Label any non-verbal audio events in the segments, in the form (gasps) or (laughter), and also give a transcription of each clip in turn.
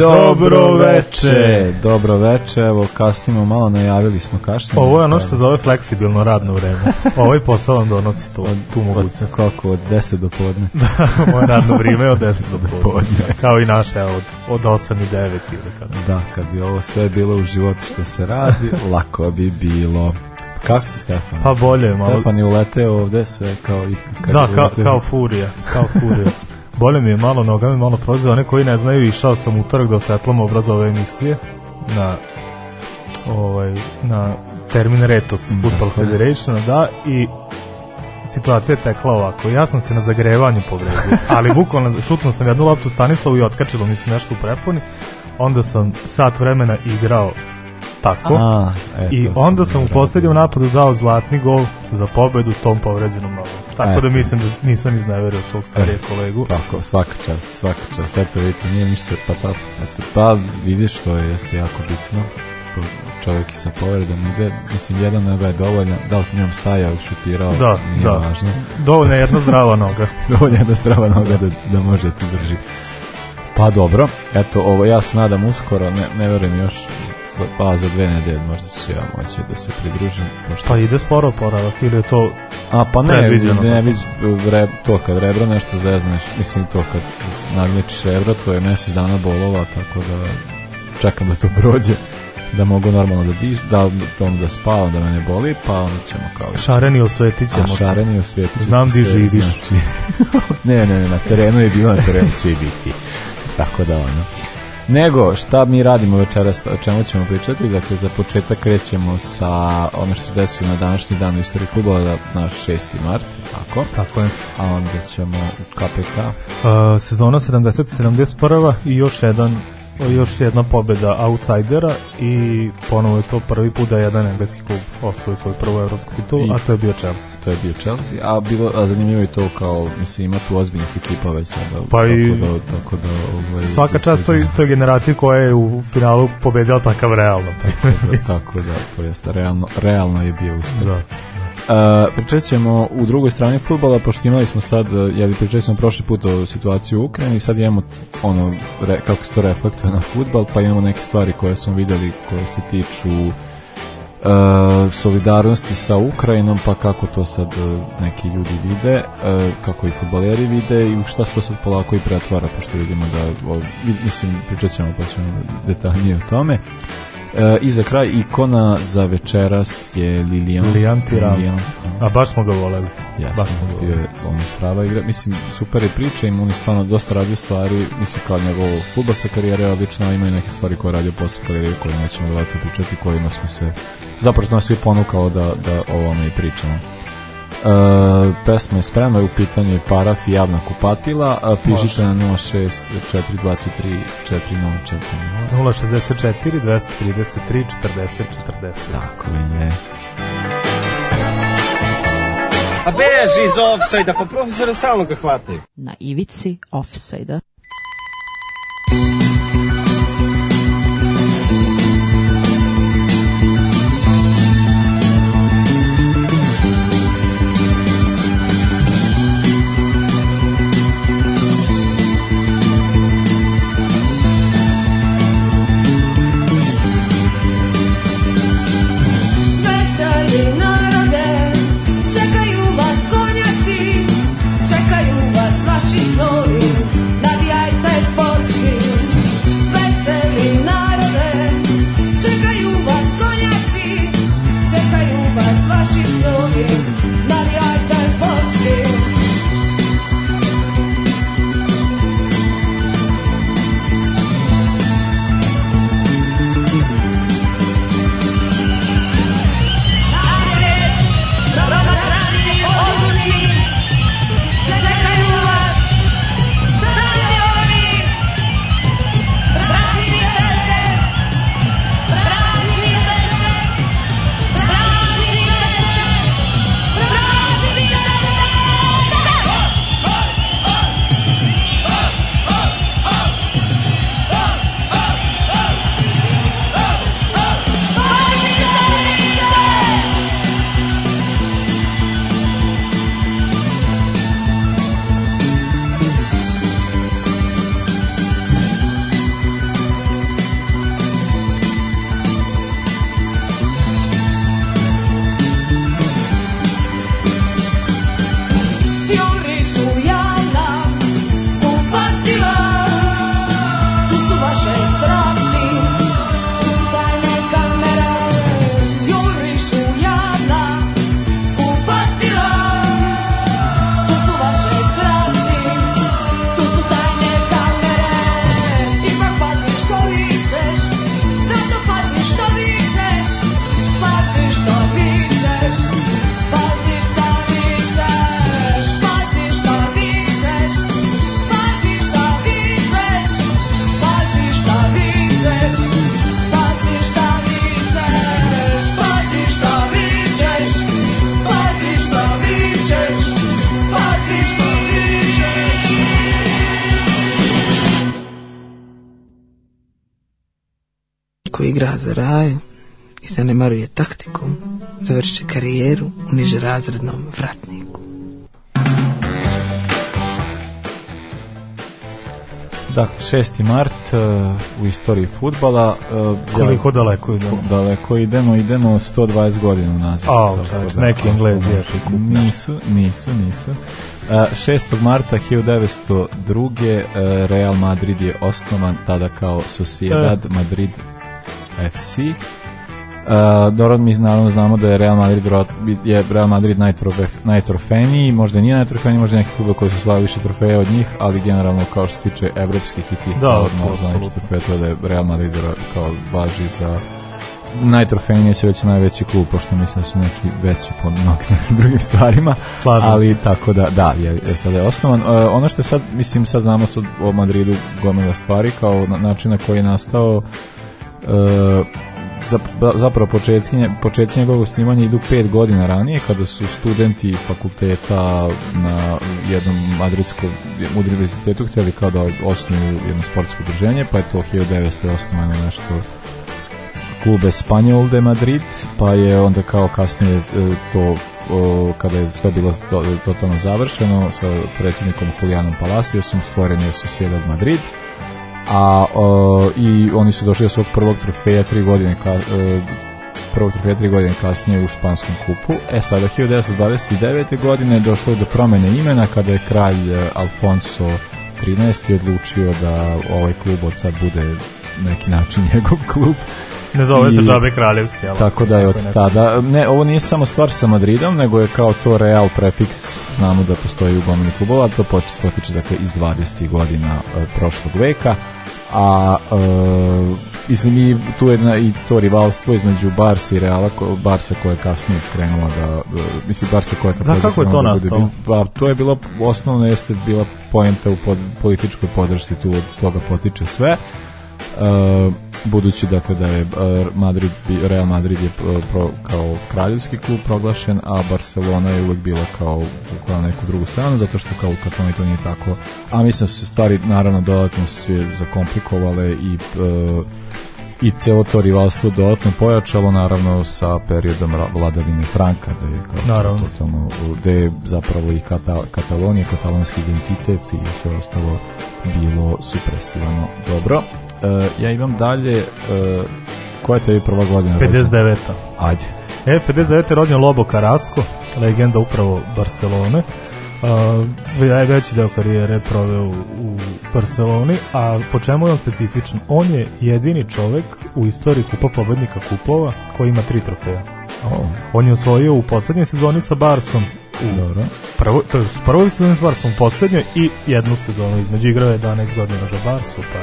Dobro veče. Dobro veče. Evo kasnimo malo, najavili smo kašnjenje. Ovo je ono što da- se zove fleksibilno radno vreme. Ovaj posao vam donosi to, tu mogućnost. kako od 10 do podne. (laughs) da, moje radno vreme je od 10 do (laughs) podne. Kao i naše od od 8 i 9 ili kako. Da, kad bi ovo sve bilo u životu što se radi, (laughs) lako bi bilo. Kako si Stefan? Pa bolje malo. Stefan je uleteo ovde sve kao i... Da, kao, kao furija. Kao furija. Bole mi je malo nogama, malo prozio. One koji ne znaju, išao sam utorak da osvetlam obraz ove emisije na ovaj, na termin Retos da, Football da. Federation, da, i situacija je tekla ovako. Ja sam se na zagrevanju povredio, ali bukvalno šutnuo sam jednu loptu Stanislavu i otkačilo mi se nešto u preponi. Onda sam sat vremena igrao Tako. A, eto, I onda sam da u poslednjem napadu dao zlatni gol za pobedu tom povređenom nogom. Tako da eto. da mislim da nisam izneverio svog starijeg kolegu. Tako, svaka čast, svaka čast. Eto, vidite, nije ništa, pa, pa, eto, pa vidiš što je, jeste jako bitno. Čovjek i sa povredom ide, mislim, jedan noga je dovoljna, da li s njom stajao, šutirao, da, nije da. važno. Dovoljna je jedna zdrava noga. (laughs) Dovoljna je jedna zdrava noga da, da može da ti drži. Pa dobro, eto, ovo, ja se nadam uskoro, ne, ne verujem još Pa, pa za dve nedelje možda ću ja moći da se pridružim. Pošto... Pa ide sporo oporavak ili je to A pa ne, predviđeno? ne, vidiš, re, to kad rebro nešto zezneš, mislim to kad nagnečiš rebro, to je mesec dana bolova, tako da čekam da to prođe da mogu normalno da diš, da, da, da spavam, da me ne boli, pa onda ćemo kao... Šareni osvetit ćemo A, šareni osvetit Znam di živiš. Znači, (laughs) ne, ne, ne, na terenu je bilo, na terenu će i biti. Tako da, ono Nego, šta mi radimo večeras, o čemu ćemo pričati? Dakle, za početak krećemo sa ono što se desilo na današnji dan u istoriji futbola, da, na 6. mart, tako? Tako je. A onda ćemo KPK. Uh, sezona 70-71 i još jedan još jedna pobeda outsidera i ponovo je to prvi put da jedan engleski klub osvoji svoj prvu evropski titulu, a to je bio Chelsea. To je bio Chelsea, a, bilo, a zanimljivo je to kao, mislim, ima tu ozbiljnih ekipa već sada. Pa tako i, da, tako da, ovaj, svaka čast toj, toj generaciji koja je u finalu pobedila takav realno. Tako da, tako da to jeste, realno, realno je bio uspjeh. Da. Uh, pričat ćemo u drugoj strani futbala, pošto imali smo sad, e, jeli pričali smo prošli put o situaciji u Ukrajini, sad imamo ono, re, kako se to reflektuje na futbal, pa imamo neke stvari koje smo videli, koje se tiču e, solidarnosti sa Ukrajinom, pa kako to sad e, neki ljudi vide, uh, kako i futbaleri vide i u šta se to sad polako i pretvara, pošto vidimo da, o, mislim, pričat ćemo pa ćemo detaljnije o tome. E, I za kraj ikona za večeras je Lilian, Lilian Tiram. A baš smo ga voleli. Da. Jasno, baš smo ga voleli. On je strava igra. Mislim, super je priča, im on stvarno dosta radio stvari. Mislim, kao njegov futbolska karijera je odlična, imaju neke stvari koje radio posle karijere koje nećemo dodatno pričati, kojima smo se zapravo nas je ponukao da, da o ovome i pričamo. Uh, pesma je spremna, u pitanju je paraf i javna kupatila, a pišite na 06 423 4040 064 233 40 40 Tako je. A beži iz offsajda, pa profesora stalno ga hvataju. Na ivici offsajda. za raju i zanemaruje taktiku, završit će karijeru u nižerazrednom vratniku. Dakle, 6. mart eh, u istoriji futbala. Uh, Koliko ja, da- daleko idemo? Daleko idemo, idemo 120 godina nazad. A, da, znači, neki Englezi još i Nisu, nisu, nisu. 6. Eh, marta 1902. Real Madrid je osnovan tada kao Sociedad e. Madrid FC. Uh, dobro, mi naravno znamo da je Real Madrid je Real Madrid najtrofe, najtrofeniji, možda nije najtrofeniji, možda neki kluba koji su slavili više trofeja od njih, ali generalno kao što se tiče evropskih i tih da, odnosno trofeja, to da je Real Madrid kao važi za najtrofejnije će reći najveći klub, pošto mislim da su neki veći po mnogim (laughs) drugim stvarima, Slavim. ali tako da, da, je, je, da je osnovan. E, ono što je sad, mislim, sad znamo sad o Madridu gomila stvari, kao način na koji je nastao, E, zapravo početci, početci njegovog snimanja idu pet godina ranije kada su studenti fakulteta na jednom madridskom univerzitetu htjeli kao da osnuju jedno sportsko udruženje pa je to 1900 osnovano nešto klub Espanjol de Madrid pa je onda kao kasnije e, to kada je sve bilo totalno završeno sa predsjednikom Julianom Palacios stvoren je Sociedad Madrid Madrid a o, i oni su došli do svog prvog trofeja tri godine ka, e, prvog trofeja tri godine kasnije u španskom kupu. E sada 1929. godine došlo je do promene imena kada je kralj e, Alfonso 13. odlučio da ovaj klub od sad bude neki način (laughs) njegov klub Ne zove se džabe kraljevski, ali. Tako da je od neko. tada. Ne, ovo nije samo stvar sa Madridom, nego je kao to Real prefiks, znamo da postoji u gomini klubova, to potiče dakle, iz 20. godina e, prošlog veka, a e, mislim i tu je na, i to rivalstvo između Barsa i Reala, ko, Barsa koja je kasnije krenula da e, mislim Barsa koja je Da kako je to da nastalo? Pa to je bilo osnovno jeste bila poenta u pod, političkoj podršci tu od toga potiče sve. Uh, budući dakle da je uh, Madrid, Real Madrid je uh, pro, kao kraljevski klub proglašen, a Barcelona je uvek bila kao, kao neku drugu stranu, zato što kao u Kataloniji to nije tako. A mislim da su se stvari naravno dodatno sve zakomplikovale i uh, i celo to rivalstvo dodatno pojačalo naravno sa periodom vladavine Franka da je kao naravno. totalno da je zapravo i Katal Katalonija katalonski identitet i sve ostalo bilo supresivano dobro Uh, ja imam dalje, uh, koja je tebi prva godina? 59. Ajde. E, 59. je rođen Lobo Carrasco, legenda upravo Barcelone. Uh, veći deo karijere proveo u Barceloni, a po čemu je on specifičan? On je jedini čovek u istoriji kupa pobednika kupova koji ima tri trofeja. Oh. On je osvojio u poslednjoj sezoni sa Barsom u Dobro. Prvo, to je prvoj sezoni s Barsom, u poslednjoj i jednu sezonu između igrao je 11 godina za Barsu, pa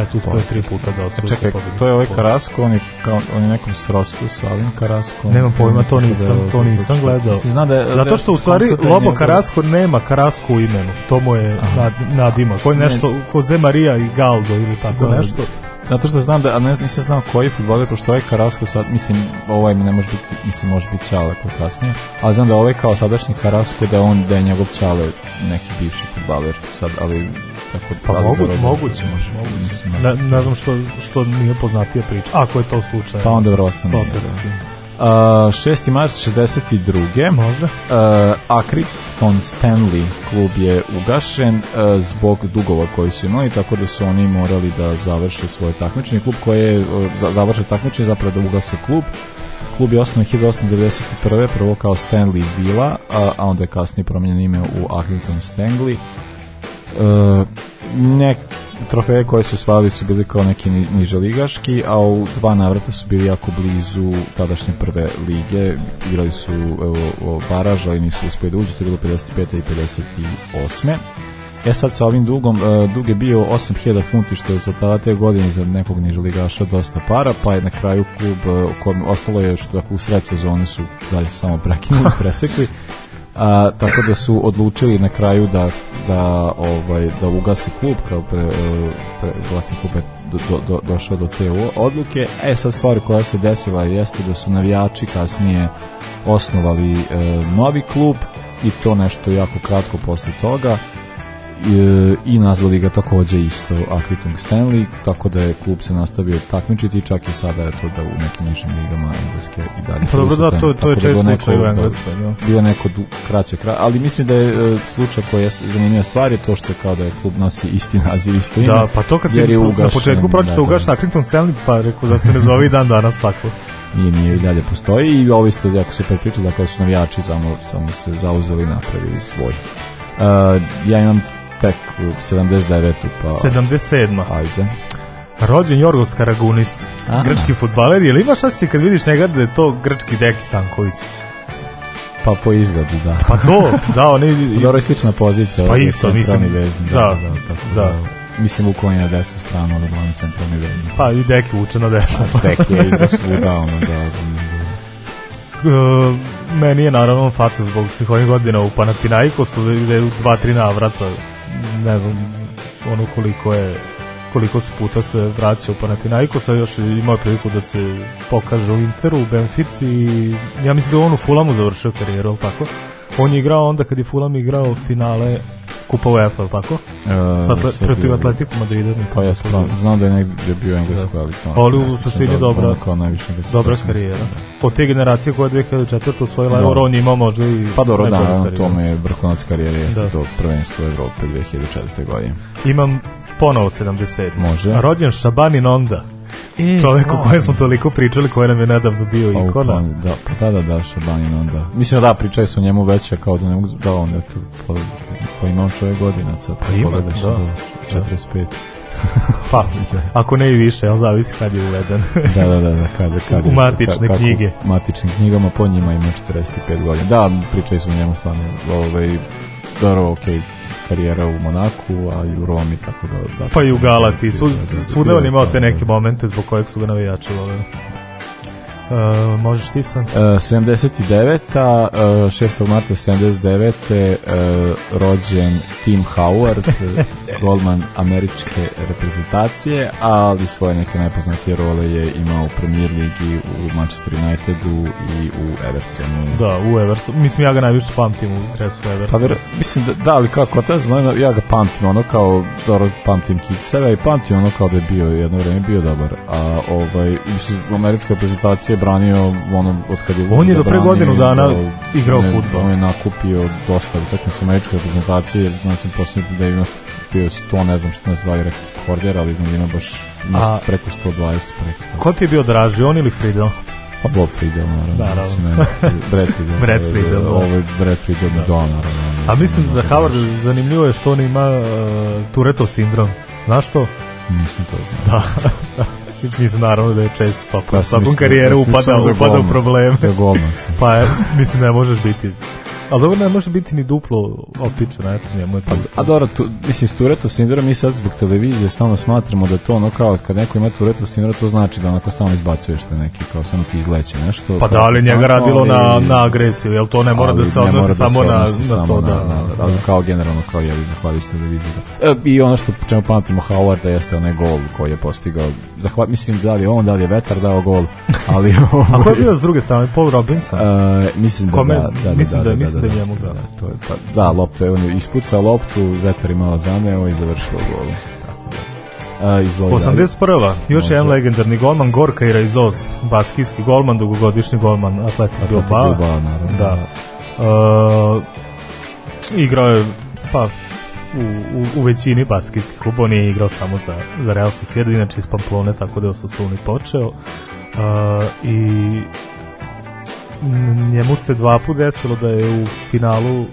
Eto, uspeo tri puta da, da osvoji. Čekaj, to je ovaj Karasko, on je, kao, on je nekom srostu sa ovim Karasko. Nemam pojma, to nisam, da, to nisam gledao. Mislim, zna da, da Zato što u stvari da Lobo Karasko nema Karasko u imenu, to mu je nad, nadima. Koji nešto, Jose Maria i Galdo ili tako nešto. Zato što znam da, a ne nisam znao koji fudbaler što je ovaj Karasko sad, mislim, ovaj mi ne može biti, mislim, može biti Čale koji kasnije, ali znam da ovaj kao sadašnji Karasko, da on, da je njegov Čale neki bivši fudbaler sad, ali Tako, da pa da mogu, moguće, može, moguće. Ne, ne znam što, što nije poznatija priča, ako je to slučaj. Pa onda verovatno nije. Da. Uh, 6. mart 62. Može. Uh, Akriton Stanley klub je ugašen uh, zbog dugova koji su imali, tako da su oni morali da završe svoje takmičenje. Klub koji je uh, za, takmičenje zapravo da ugase klub. Klub je osnovan 1891. prvo kao Stanley Villa, a, a onda je kasnije promijenjen ime u Akriton Stanley Uh, ne, trofeje koje su osvajali su bili kao neki ni, niže ligaški, a u dva navrata su bili jako blizu tadašnje prve lige. Igrali su evo, baraž, ali nisu uspeli da uđu, to je bilo 55. i 58. E sad sa ovim dugom, e, dug je bio 8000 funti što je za tada te godine za nekog niželigaša dosta para, pa je na kraju klub, e, kom, ostalo je što u sred sezone su zaista samo prekinuli, (laughs) presekli a, tako da su odlučili na kraju da, da, ovaj, da ugasi klub kao pre, e, pre, vlasnik kluba do, do, do, došao do te odluke e sad stvar koja se desila jeste da su navijači kasnije osnovali e, novi klub i to nešto jako kratko posle toga E, i nazvali ga takođe isto Akritung Stanley, tako da je klub se nastavio takmičiti, čak i sada je to da u nekim nižim ligama Engleske i dalje. Pa dobro, da, to, to je da čest slučaj u da, Engleskoj. Da, bio neko kraće, kraće, ali mislim da je e, slučaj koji je zanimljiva stvar je to što je kao da je klub nosi isti naziv, isto ime. Da, pa to kad si ugašen, na početku pročitao da, da, ugašen Akritung Stanley, pa rekao da se ne zove dan danas tako (laughs) nije, nije i dalje postoji i ovi ste, jako se prepričali, dakle su navijači samo, samo se zauzeli i napravili svoj. Uh, ja imam tek 79. Pa... 77. Ajde. Rođen Jorgos Karagunis, Aha. grčki futbaler. Je li imaš osjećaj kad vidiš njega da je to grčki Deki Stanković? Pa po izgledu, da. Pa to, da, oni... (laughs) Dobro je slična pozicija. Pa isto, mislim. Vezin, da, da, da, da, tako, da. da. Mislim, Vukovan je na desnu stranu, ali glavni centralni vezni. Pa i Deki uče na desnu. Pa, Deki je (laughs) igra svuda, ono, da, da. Uh, meni je naravno faca zbog svih ovih godina u Panathinaikosu, gde je u dva, tri navrata ne znam ono koliko je koliko se puta se vraćao Panathinaikos, a još imao priliku da se pokaže u Interu, u Benfici i ja mislim da on u Fulamu završio karijeru, ali tako? On je igrao onda kad je Fulham igrao finale Kupa UEFA, tako? E, Sad pre, da protiv Atletiku Madrida. Mislim, pa ja da sam, znam da je negdje bio englesko, da. ali stvarno. Ali u suštini dobra, kao najviše dobra karijera. Da. Po te generacije koja je 2004. osvojila Euro, on imao možda i... Pa dobro, da, na tome je vrhunac karijere, jeste da. to prvenstvo Evrope 2004. godine. Imam ponovo 77. Može. Rođen Šabanin onda. E, čoveku o kojem smo toliko pričali, koji nam je nedavno bio o, pa, ikona. Da, pa, da, pa tada da, da Šabanin onda. Mislim da, pričali su njemu veća, kao da ne mogu, da onda tu, pa, pa ima on čovjek godina, sad pa ima, pogledaš, da, da, 45. Da. (laughs) pa, ako ne i više, ali zavisi kad je uveden. (laughs) da, da, da, da, kad, kad je, U matične ka, knjige. U matičnim knjigama, po njima ima 45 godina. Da, pričali smo njemu stvarno, ovaj, dobro, okej, okay karijera u Monaku, a i u Romi, tako da... da pa i u Galati, da, da, da, svuda on imao te neke momente zbog kojeg su ga navijači volili. Uh, možeš ti sam? Uh, 79. uh, 6. marta 79. Uh, e, rođen Tim Howard, (laughs) golman američke reprezentacije, ali svoje neke najpoznatije role je imao u premier ligi u Manchester Unitedu i u Evertonu. Da, u Evertonu. Mislim, ja ga najviše pamtim u dresu Evertonu. Pa, ver, mislim, da, da ali kako, Kotez, no, ja ga pamtim ono kao, dobro, pamtim Kikseve i pamtim ono kao da je bio, jedno vreme bio dobar. A ovaj, mislim, američka reprezentacija branio ono od kad je on je da do pre godinu dana da igrao fudbal. On je nakupio dosta utakmica američke reprezentacije, znači sam poslednji da, da ima bio 100, ne znam što nas zvali rekorder, ali ima baš nas A, preko 120 preko. Ko ti je bio draži, on ili Friedel? Pa Bob Friedel, naravno. Naravno. Mislim, Brad Friedel. (laughs) Brad Friedel, da. Ovo ovaj, je Brad Friedel, da, naravno. A mislim da Howard zanimljivo je što on ima uh, Turetov sindrom. Znaš to? Nisam to znao. Da. (laughs) mislim naravno da je čest pa po ja, svakom karijeru da upada, da upada u probleme. Da (laughs) pa mislim da možeš biti Ali dobro ne može biti ni duplo opičan, eto njemu je pa... A dobro, tu, mislim, s Turetov sindrom mi sad zbog televizije stalno smatramo da to ono kao kad neko ima Turetov sindrom, to znači da onako stalno izbacuješ te neki, kao samo ti izleće nešto. Pa da li njega radilo ali, na, na agresiju, jel to ne mora da se odnosi da samo na, na to, da. da, da, da, Kao generalno, kao jevi, zahvaljujući televiziju. Da. E, I ono što po čemu pamtimo Howarda jeste onaj gol koji je postigao. Zahva, mislim, da li je on, da li je vetar dao gol, ali... (laughs) A ko je ovaj- bio s druge strane, Paul Robinson? E, mislim da, da, da, da, da, da, da, da, da, da, njemu da, to je, pa, da, lopta, on je ispucao loptu, vetar je zaneo i završilo gol. Da. A, izvoli, 81. Još Može. jedan legendarni golman Gorka i Rajzos, baskijski golman, dugogodišnji golman Atletik Bilbao. Da. Uh, igrao je pa u, u, u većini baskijskih klubova, nije igrao samo za, za Real Sociedad, inače iz Pamplone, tako da je Ososuni počeo. Uh, I njemu se dva put desilo da je u finalu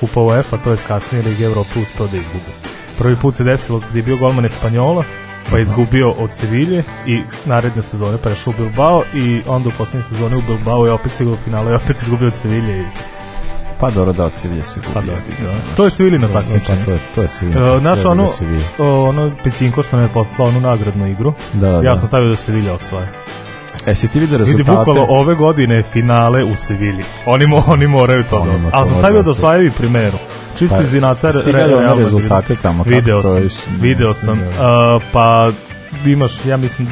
Kupa UEFA, to je kasnije Ligi Evrope uspeo da izgubi. Prvi put se desilo gdje da je bio golman Espanjola, pa je izgubio od Sevilje i naredne sezone prešao u Bilbao i onda u posljednje sezone u Bilbao je opet sigurno u finalu i opet izgubio od Sevilje i pa dobro da od Sevilje se gubi. Pa da, da. To je Sevilina takmičenje. Pa to je to je Sevilja. E, uh, naš ono Sevilje. ono Pećinko što nam je poslao onu nagradnu igru. Da, ja da. sam stavio da Sevilja osvaja. E, si ti vidio rezultate? Vidi, bukvalo ove godine finale u Sevilji. Oni, mo, oni moraju to oni da Ali sam stavio da osvajaju i primeru. Čisto pa, zinatar. Ti gledao rezultate tamo, kako video stojiš? Sam, video sam. Uh, pa imaš, ja mislim,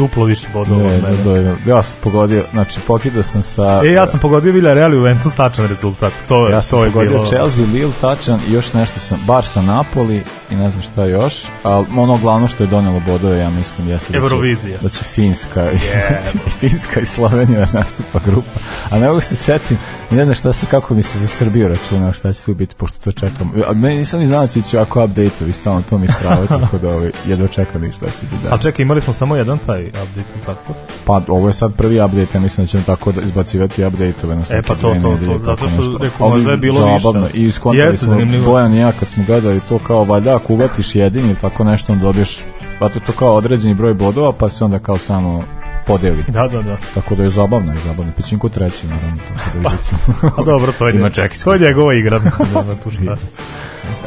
duplo više bodova od mene. Dojno. Ja sam pogodio, znači pokidao sam sa... E, ja sam pogodio Villarreal i Juventus tačan rezultat. To, je ja sam to je pogodio bilo... Chelsea, Lille tačan i još nešto sam, Barsa Napoli i ne znam šta još, al ono glavno što je donelo bodove, ja mislim, jeste da Eurovizija. da će, da će Finska, yeah. i (laughs) Finska i Slovenija nastupa grupa. A ne mogu se setim ne znam šta se, kako mi se za Srbiju računao, šta će tu biti, pošto to čekam. A meni nisam ni znao da će ići ovako update-ovi, stalno to mi strava, (laughs) tako da ovaj, jedno čekam i će biti. Ali čekaj, imali smo samo jedan taj update tako? Pa ovo je sad prvi update, ja mislim da ćemo tako da izbacivati update-ove na e, svake e, pa to, to, to, to, zato što rekao, možda je bilo zabavno. više. I skontali smo, Bojan i ja kad smo gledali to kao, valjda ako uvatiš jedini tako nešto, onda dobiješ, vato pa to kao određeni broj bodova, pa se onda kao samo podeli. Da, da, da. Tako da je zabavno, je zabavno. Pećinko treći, naravno. Tako da A pa, (laughs) pa dobro, to je, (laughs) Ima čekis, to je njegova igra. Mislim, da, (laughs) tu šta.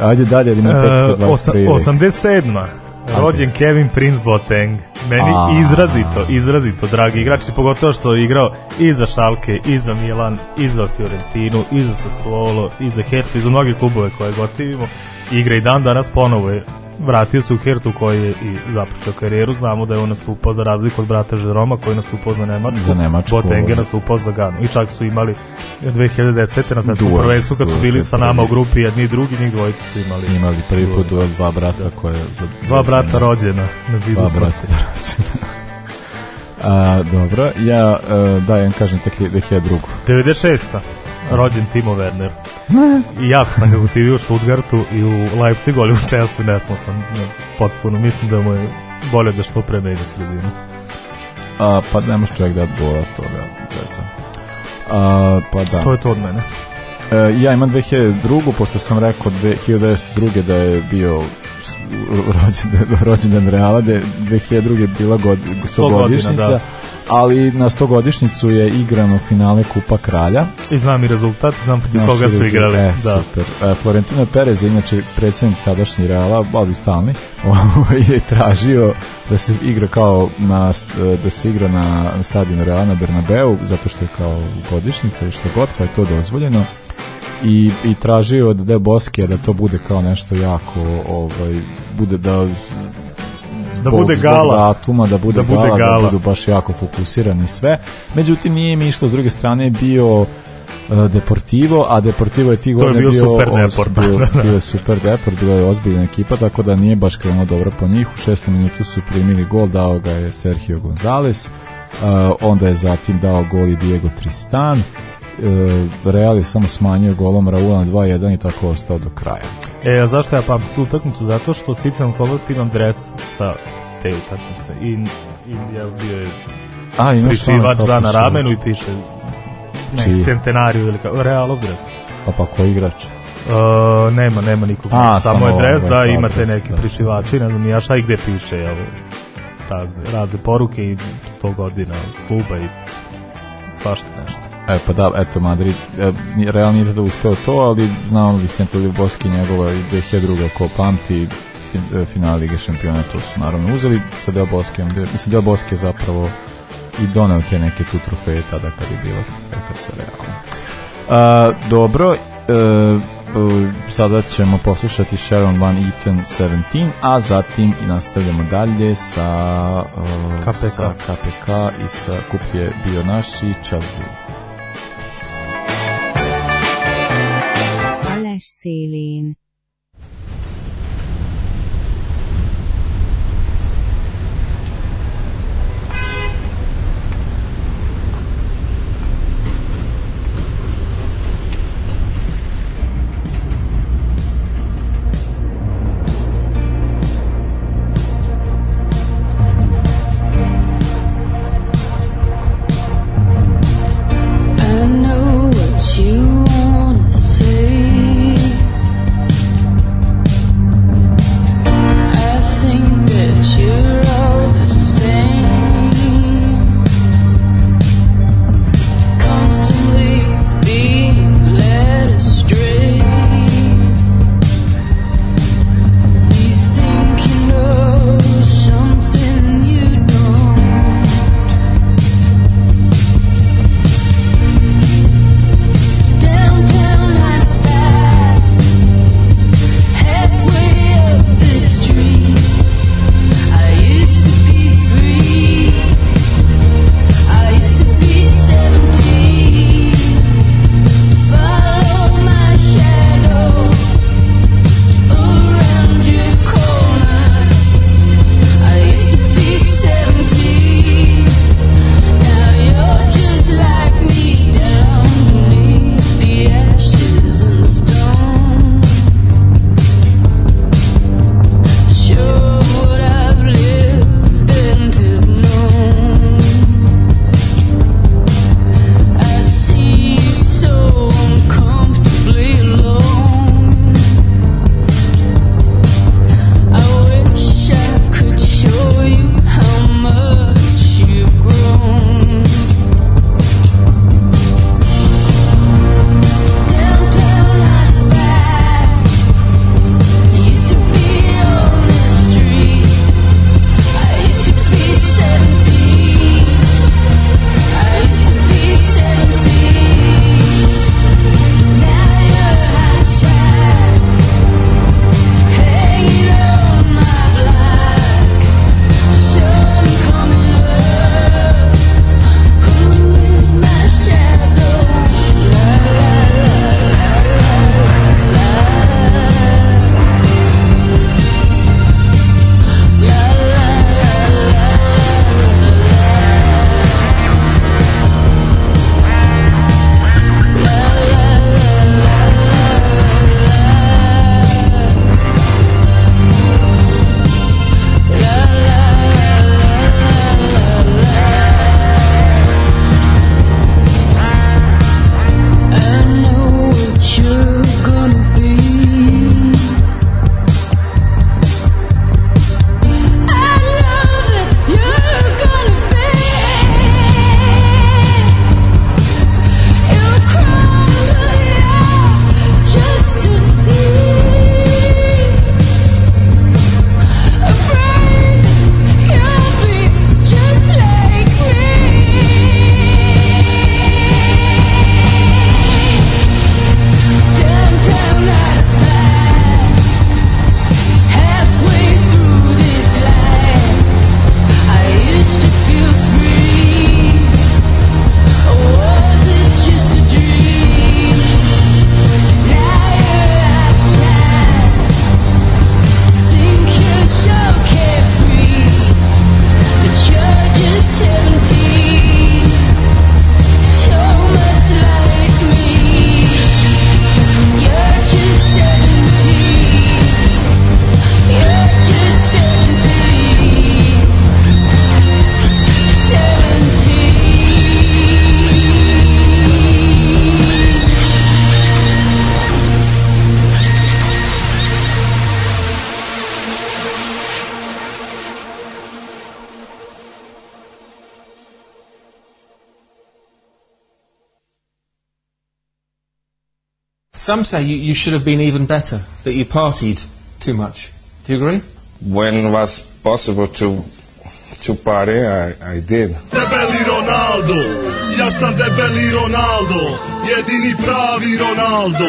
Ajde dalje, ima uh, 87. Ajde. Rođen Kevin Prince Boateng. Meni A -a. izrazito, izrazito dragi igrač, pogotovo što je igrao i za Šalke, i za Milan, i za Fiorentinu, i za Sassuolo, i za Hertu, i za mnoge klubove koje gotivimo. Igra i dan danas ponovo je vratio se u Hertu koji je i započeo karijeru, znamo da je on nastupao za razliku od brata Žeroma koji je nastupao za Nemačku, za Nemačku Botenge da. nastupao za Ganu i čak su imali 2010. na svetu prvenstvu kad su bili sa nama u grupi jedni i drugi, njih dvojica su imali. Imali prvi put duel dva brata da. koje za dva brata rođena na zidu dva brata rođena. (laughs) A, dobro, ja e, da, dajem, kažem, tek 2002. 96 rođen Timo Werner. I ja sam ga utivio u Stuttgartu i u Leipzigu, ali u Chelsea nesmo sam potpuno. Mislim da mu je bolje da što pre ne ide sredinu. A, pa ne može čovjek da odgovara to da zezam. Da A, pa da. To je to od mene. E, ja imam 2002. pošto sam rekao 2002. da je bio rođen (laughs) rođendan Reala, da je 2002. bila god, 100 godišnjica. Da ali na stogodišnjicu je igrano finale Kupa Kralja. I znam i rezultat, znam protiv koga su igrali. E, da. super. E, Florentino Perez je inače predsednik tadašnji Reala, ali stalni, (laughs) ovaj je tražio da se igra kao na, da se igra na stadionu Reala na Bernabeu, zato što je kao godišnjica i što god, pa je to dozvoljeno i, i tražio od De Boske da to bude kao nešto jako ovaj, bude da da zbog, bude gala. Zbog datuma, da bude, da bude gala, da gala, da budu baš jako fokusirani sve. Međutim, nije mi išlo, s druge strane bio uh, Deportivo, a Deportivo je ti godine je bio, bio, super deport. Da, bio, bio da, super deport, bila je ozbiljna ekipa, tako da nije baš krenuo dobro po njih. U šestom minutu su primili gol, dao ga je Sergio Gonzalez, uh, onda je zatim dao gol i Diego Tristan, E, Real je samo smanjio golom Raula na 2-1 i tako ostao do kraja. E, a zašto ja pamtim tu utakmicu? Zato što sticam kolost imam dres sa te utakmice. I, i ja bio je a, prišivač da na pa ramenu i piše nek centenariju ili kao Realov dres. Pa pa koji igrač? E, nema, nema nikog. A, samo, samo je ovaj dres, ovaj, da, imate neki da. prišivači, ne da. znam ja šta i gde piše, jel? Ta, razne poruke i 100 godina kluba i svašta nešto. E, pa da, eto, Madrid, e, Real nije tada uspeo to, ali znamo Vicente Ljubovski njegova i 2002. ko pamti fin, e, Lige šampiona, to su naravno uzeli sa Del Boskem, mislim Del Boske zapravo i doneo te neke tu trofeje tada kad je bila trofeta sa Realom. A, e, dobro, e, e, sada ćemo poslušati Sharon Van Eaton 17, a zatim i nastavljamo dalje sa, uh, KPK. sa KPK i sa kup je bio naš i Chelsea. szélén. Some say you, you should have been even better, that you partied too much. Do you agree? When was possible to to party, I, I did. Debeli Ronaldo, ja sam debeli Ronaldo, jedini pravi Ronaldo.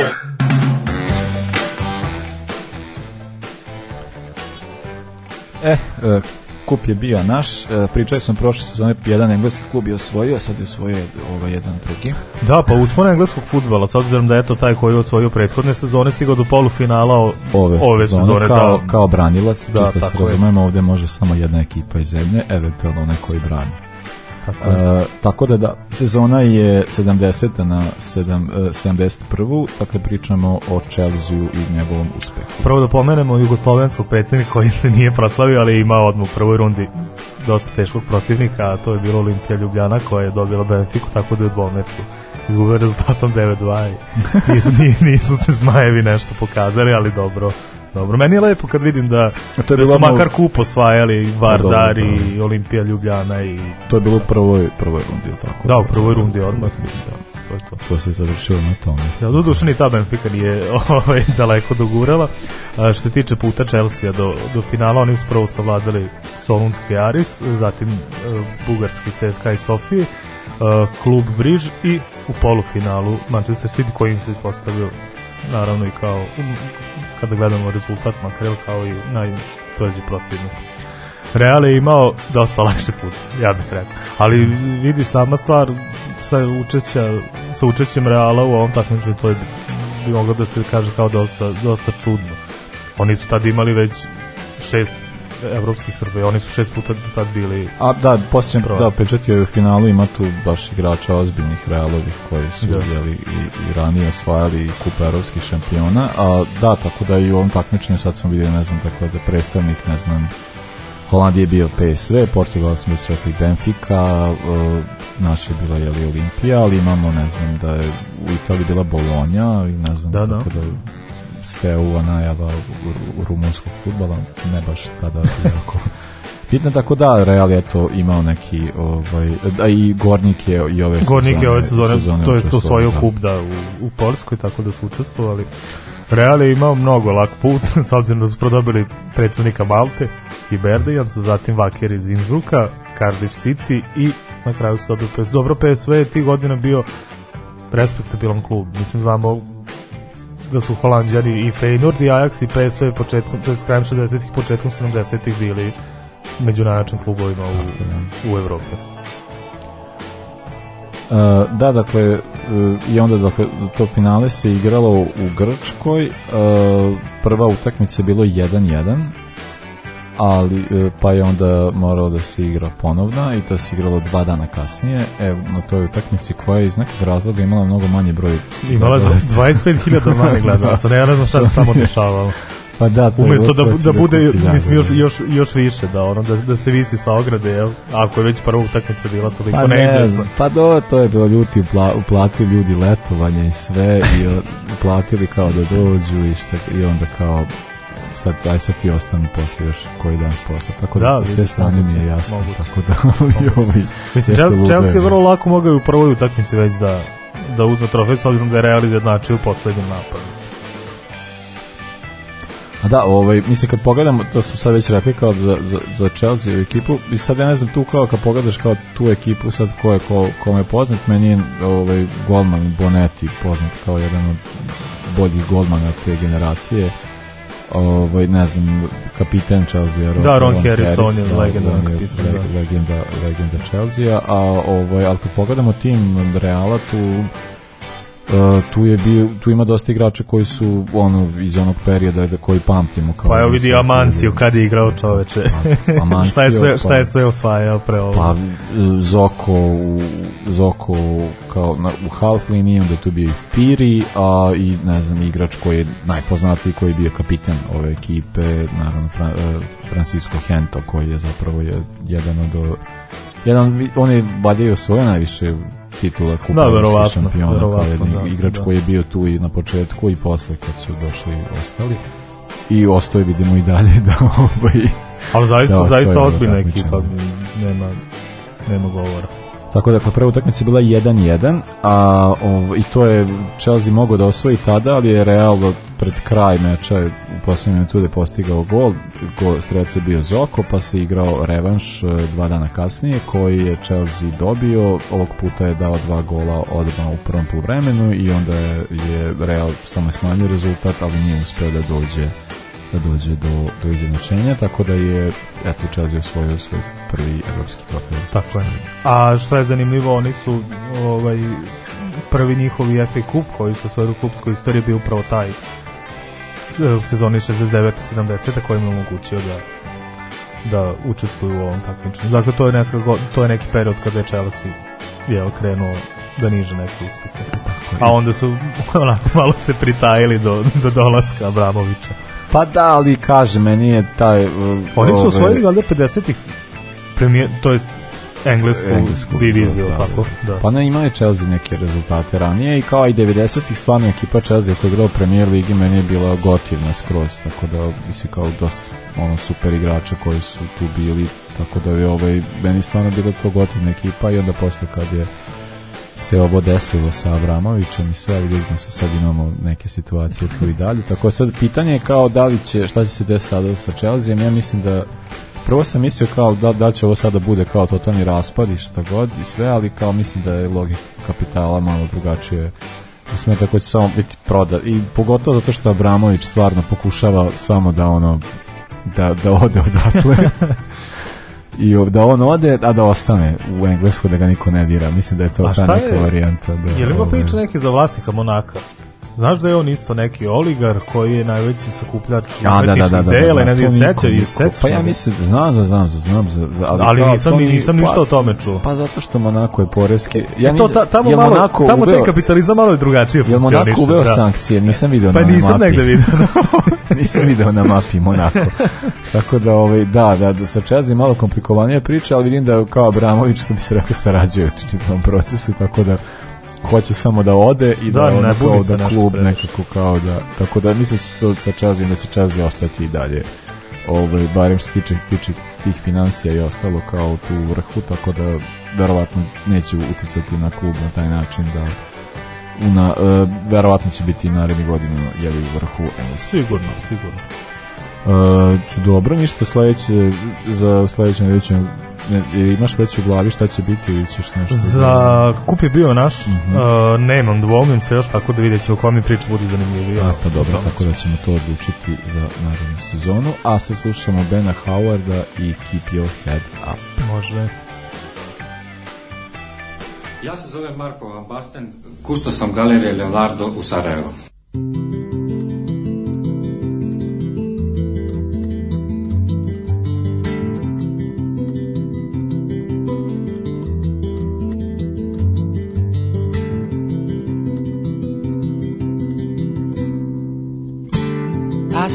Eh, uh, kup je bio naš, e, Pričao sam prošle sezone, jedan engleski klub je osvojio, sad je osvojio ovaj jedan drugi. Da, pa uspona engleskog futbala, s obzirom da je to taj koji je osvojio prethodne sezone, stigao do polufinala ove, ove sezone, sezone. Kao, da, kao branilac, da, čisto se razumemo, ovde može samo jedna ekipa iz zemlje, eventualno onaj koji brani. Tako, e, tako da, da, sezona je 70. na 7, 71. E, dakle, pričamo o Chelsea i njegovom uspehu. Prvo da pomenemo jugoslovenskog predsednika koji se nije proslavio, ali je imao odmah u prvoj rundi dosta teškog protivnika, a to je bilo Olimpija Ljubljana koja je dobila Benfiku, tako da je u dvom meču izgubio rezultatom 9-2 i nisu, (laughs) nisu se zmajevi nešto pokazali, ali dobro Dobro, meni je lepo kad vidim da, A to je da su makar kup osvajali pa Vardar i da. Olimpija Ljubljana i... To je bilo u prvoj, prvoj rundi, ili tako? Da, u prvoj rundi odmah. Da, da. to to. To se završilo na tome. Da, doduše ni ta Benfica nije (laughs) ovaj, daleko dogurala. A, što se tiče puta Chelsea do, do finala, oni su prvo savladali Solunski Aris, zatim e, bugarski CSKA i Sofije, e, klub Briž i u polufinalu Manchester City koji im se postavio naravno i kao um, kada gledamo rezultat makar kao i najtvrđi protivnik. Real je imao dosta lakše put, ja bih rekao. Ali vidi sama stvar sa, učeća, sa učećem Reala u ovom takmičenju to je bi moglo da se kaže kao dosta, dosta čudno. Oni su tad imali već šest evropskih Srba oni su šest puta do tad bili a da posle da pečetio je u finalu ima tu baš igrača ozbiljnih realovih koji su da. jeli, i, i ranije osvajali i evropskih šampiona a da tako da i u ovom takmičenju sad sam vidio ne znam dakle da predstavnik ne znam Holandija je bio PSV, Portugal smo sretli Benfica, e, naša je bila jeli Olimpija, ali imamo ne znam da je u Italiji bila Bolonja i ne znam da, da. da STU-a najava rumunskog futbala, ne baš tada jako (laughs) bitno, tako da Real je to imao neki, ovaj, da i Gornik je i ove Gornik sezone, je ove sezone, sezone to je to osvojio da. kup da, u, u Polskoj, tako da su učestvovali. Real je imao mnogo lak put, (laughs) s obzirom da su prodobili predstavnika Malte i Berdijansa, zatim Vaker iz Innsbrucka, Cardiff City i na kraju su dobili PSV. Dobro, PSV je tih godina bio respektabilan klub. Mislim, znamo da su Holandjani i Feyenoord i Ajax i PSV početkom, to je krajem 60-ih, početkom 70-ih bili među najjačim klubovima u, u Evropi. Uh, da, dakle, e, i onda dakle, to finale se igralo u Grčkoj, uh, prva utakmica je bilo 1-1, ali e, pa je onda morao da se igra ponovna i to se igralo dva dana kasnije e, na toj utakmici koja je iz nekog razloga imala mnogo manje broj imala 25.000 manje gledalaca ne, ja ne znam šta se tamo (laughs) dešavalo pa da, to Umesto da, da bude, da, mislim, da, još, da. još, još više, da, ono, da, da se visi sa ograde, jel? Ako je već prva utakmica bila toliko pa neizvesna. pa do, to je bilo ljuti, upla, uplatili ljudi letovanje i sve, i uplatili kao da dođu i, šta, i onda kao sad, aj sad ti ostani posle još koji dan posle, tako da, da s te strane mi je jasno, moguće. tako da ali ovaj, Mislim, Chelsea je da. vrlo lako mogao da u prvoj utakmici već da, da uzme trofej, s obzirom da je Real izjednačio u poslednjem napadu. A da, ovaj, mislim kad pogledamo, to smo sad već rekli kao za, za, za Chelsea u ekipu, i sad ja ne znam tu kao kad pogledaš kao tu ekipu sad ko je, ko, ko je poznat, meni je ovaj, golman Bonetti poznat kao jedan od boljih golmana te generacije ovaj ne znam kapitan Chelsea Ron, da Ron, Ron Harris, Harris on je da, legendarna kapitan da. legenda legenda Chelsea a ovaj al pogledamo tim Reala tu Uh, tu je bio tu ima dosta igrača koji su ono iz onog perioda da koji pamtimo kao Pa evo vidi da Amancio kad je igrao čoveče. Pa, Amancio. (laughs) šta je sve pa- šta je sve osvajao pre ovo. Pa uh, Zoko u Zoko kao na, u half liniji onda tu bio i Piri a i ne znam igrač koji je najpoznatiji koji je bio kapiten ove ekipe naravno Fra, uh, Francisco Hento koji je zapravo je jedan od jedan on je valjda osvojio najviše titula kupa da, verovatno, šampiona kao jedni da, igrač da. koji je bio tu i na početku i posle kad su došli ostali i ostaje vidimo i dalje (laughs) da ovaj ali zaista da zaista da ozbiljna ekipa nema nema govora Tako da, prva utakmica je bila 1-1, a ov, i to je Chelsea mogao da osvoji tada, ali je Real pred kraj meča u poslednjem minutu da postigao gol, gol strelac je bio Zoko, pa se igrao revanš e, dva dana kasnije, koji je Chelsea dobio, ovog puta je dao dva gola odmah u prvom poluvremenu i onda je Real samo smanjio rezultat, ali nije uspeo da dođe da dođe do, do izjednačenja, tako da je eto, Chelsea osvojio svoj prvi evropski trofej. Tako je. A što je zanimljivo, oni su ovaj, prvi njihovi FA Cup koji su svoju klubskoj istoriji bio upravo taj eh, u sezoni 69-70 koji im omogućio da da učestvuju u ovom takmičenju. Dakle, to je, neka, to je neki period kada je Chelsea je krenuo da niže neke uspehe. A onda su (laughs) onako malo se pritajili do, do dolaska Abramovića. Pa da, ali kaže, meni je taj... Uh, Oni su ovaj, osvojili valjda 50-ih premijer, to jest englesku, englesku diviziju, da, tako. Da. da. Pa ne, imao je Chelsea neke rezultate ranije i kao i 90-ih stvarno ekipa Chelsea koja je igrao premijer ligi meni je bila gotivna skroz, tako da mislim kao dosta ono super igrača koji su tu bili, tako da je ovaj, meni stvarno bila to gotivna ekipa i onda posle kad je se ovo desilo sa Abramovićem i sve, vidimo se sad imamo neke situacije tu i dalje, tako sad pitanje je kao da li će, šta će se desiti sada sa Chelsea, ja mislim da prvo sam mislio kao da, da će ovo sada bude kao totalni raspad i šta god i sve, ali kao mislim da je logika kapitala malo drugačije usmeta tako će samo biti proda i pogotovo zato što Abramović stvarno pokušava samo da ono da, da ode odatle (laughs) i da on ode, a da ostane u Englesku, da ga niko ne dira. Mislim da je to ta neka varijanta. Da, je li ima ovaj. priča neke za vlasnika Monaka? Znaš da je on isto neki oligar koji je najveći sakupljač ja, da, da da, da, da, da, dela, da, da, da, seća, i seća. Pa ja mislim, znam, znam, znam, za, za ali, ali kao, nisam, ni, nisam ništa pa- o tome čuo. Pa zato što Monako je poreski. Ja e to, ta, tamo malo, Monako tamo uveo, taj kapitalizam malo je drugačije funkcioniše. Jel Monako uveo da. sankcije, nisam video pa na mapi. Pa nisam negde video. (laughs) (laughs) nisam video na mapi Monako. Tako da, ovaj, da, da, da sa Čelzi malo komplikovanija priča, ali vidim da kao Abramović, to bi se rekao, sarađuje u čitavom procesu, tako da hoće samo da ode i da, da ono kao da klub nekako kao da tako da mislim se da to sa Čazijom da će Čazija ostati i dalje ovaj, barem što se tiče, tiče tih finansija i ostalo kao tu u vrhu tako da verovatno neće uticati na klub na taj način da na, e, verovatno će biti narednih godina jeli u vrhu evo. sigurno, sigurno Uh, dobro, ništa sledeće za sledeće nedeće ne, imaš već u glavi šta će biti ili ćeš nešto? Za da- kup je bio naš, uh -huh. uh, nemam, dvomim se još, tako da vidjet ćemo koja mi priča bude zanimljivija. A, pa dobro, tako da ćemo to odlučiti za narednu sezonu, a se slušamo Bena Howarda i Keep Your Head Up. Može. Ja se zovem Marko Van Basten, sam galerije Leonardo u Sarajevo.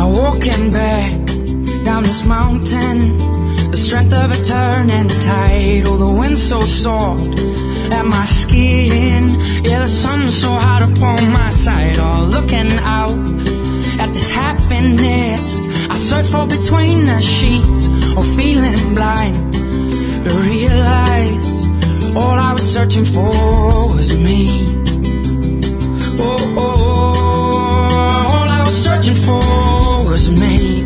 Now walking back down this mountain, the strength of a turning tide. Oh, the wind's so soft at my skin. Yeah, the sun's so hot upon my side. All oh, looking out at this happiness. I search for between the sheets, or oh, feeling blind to realize all I was searching for was me. Oh, oh, oh all I was searching for force me.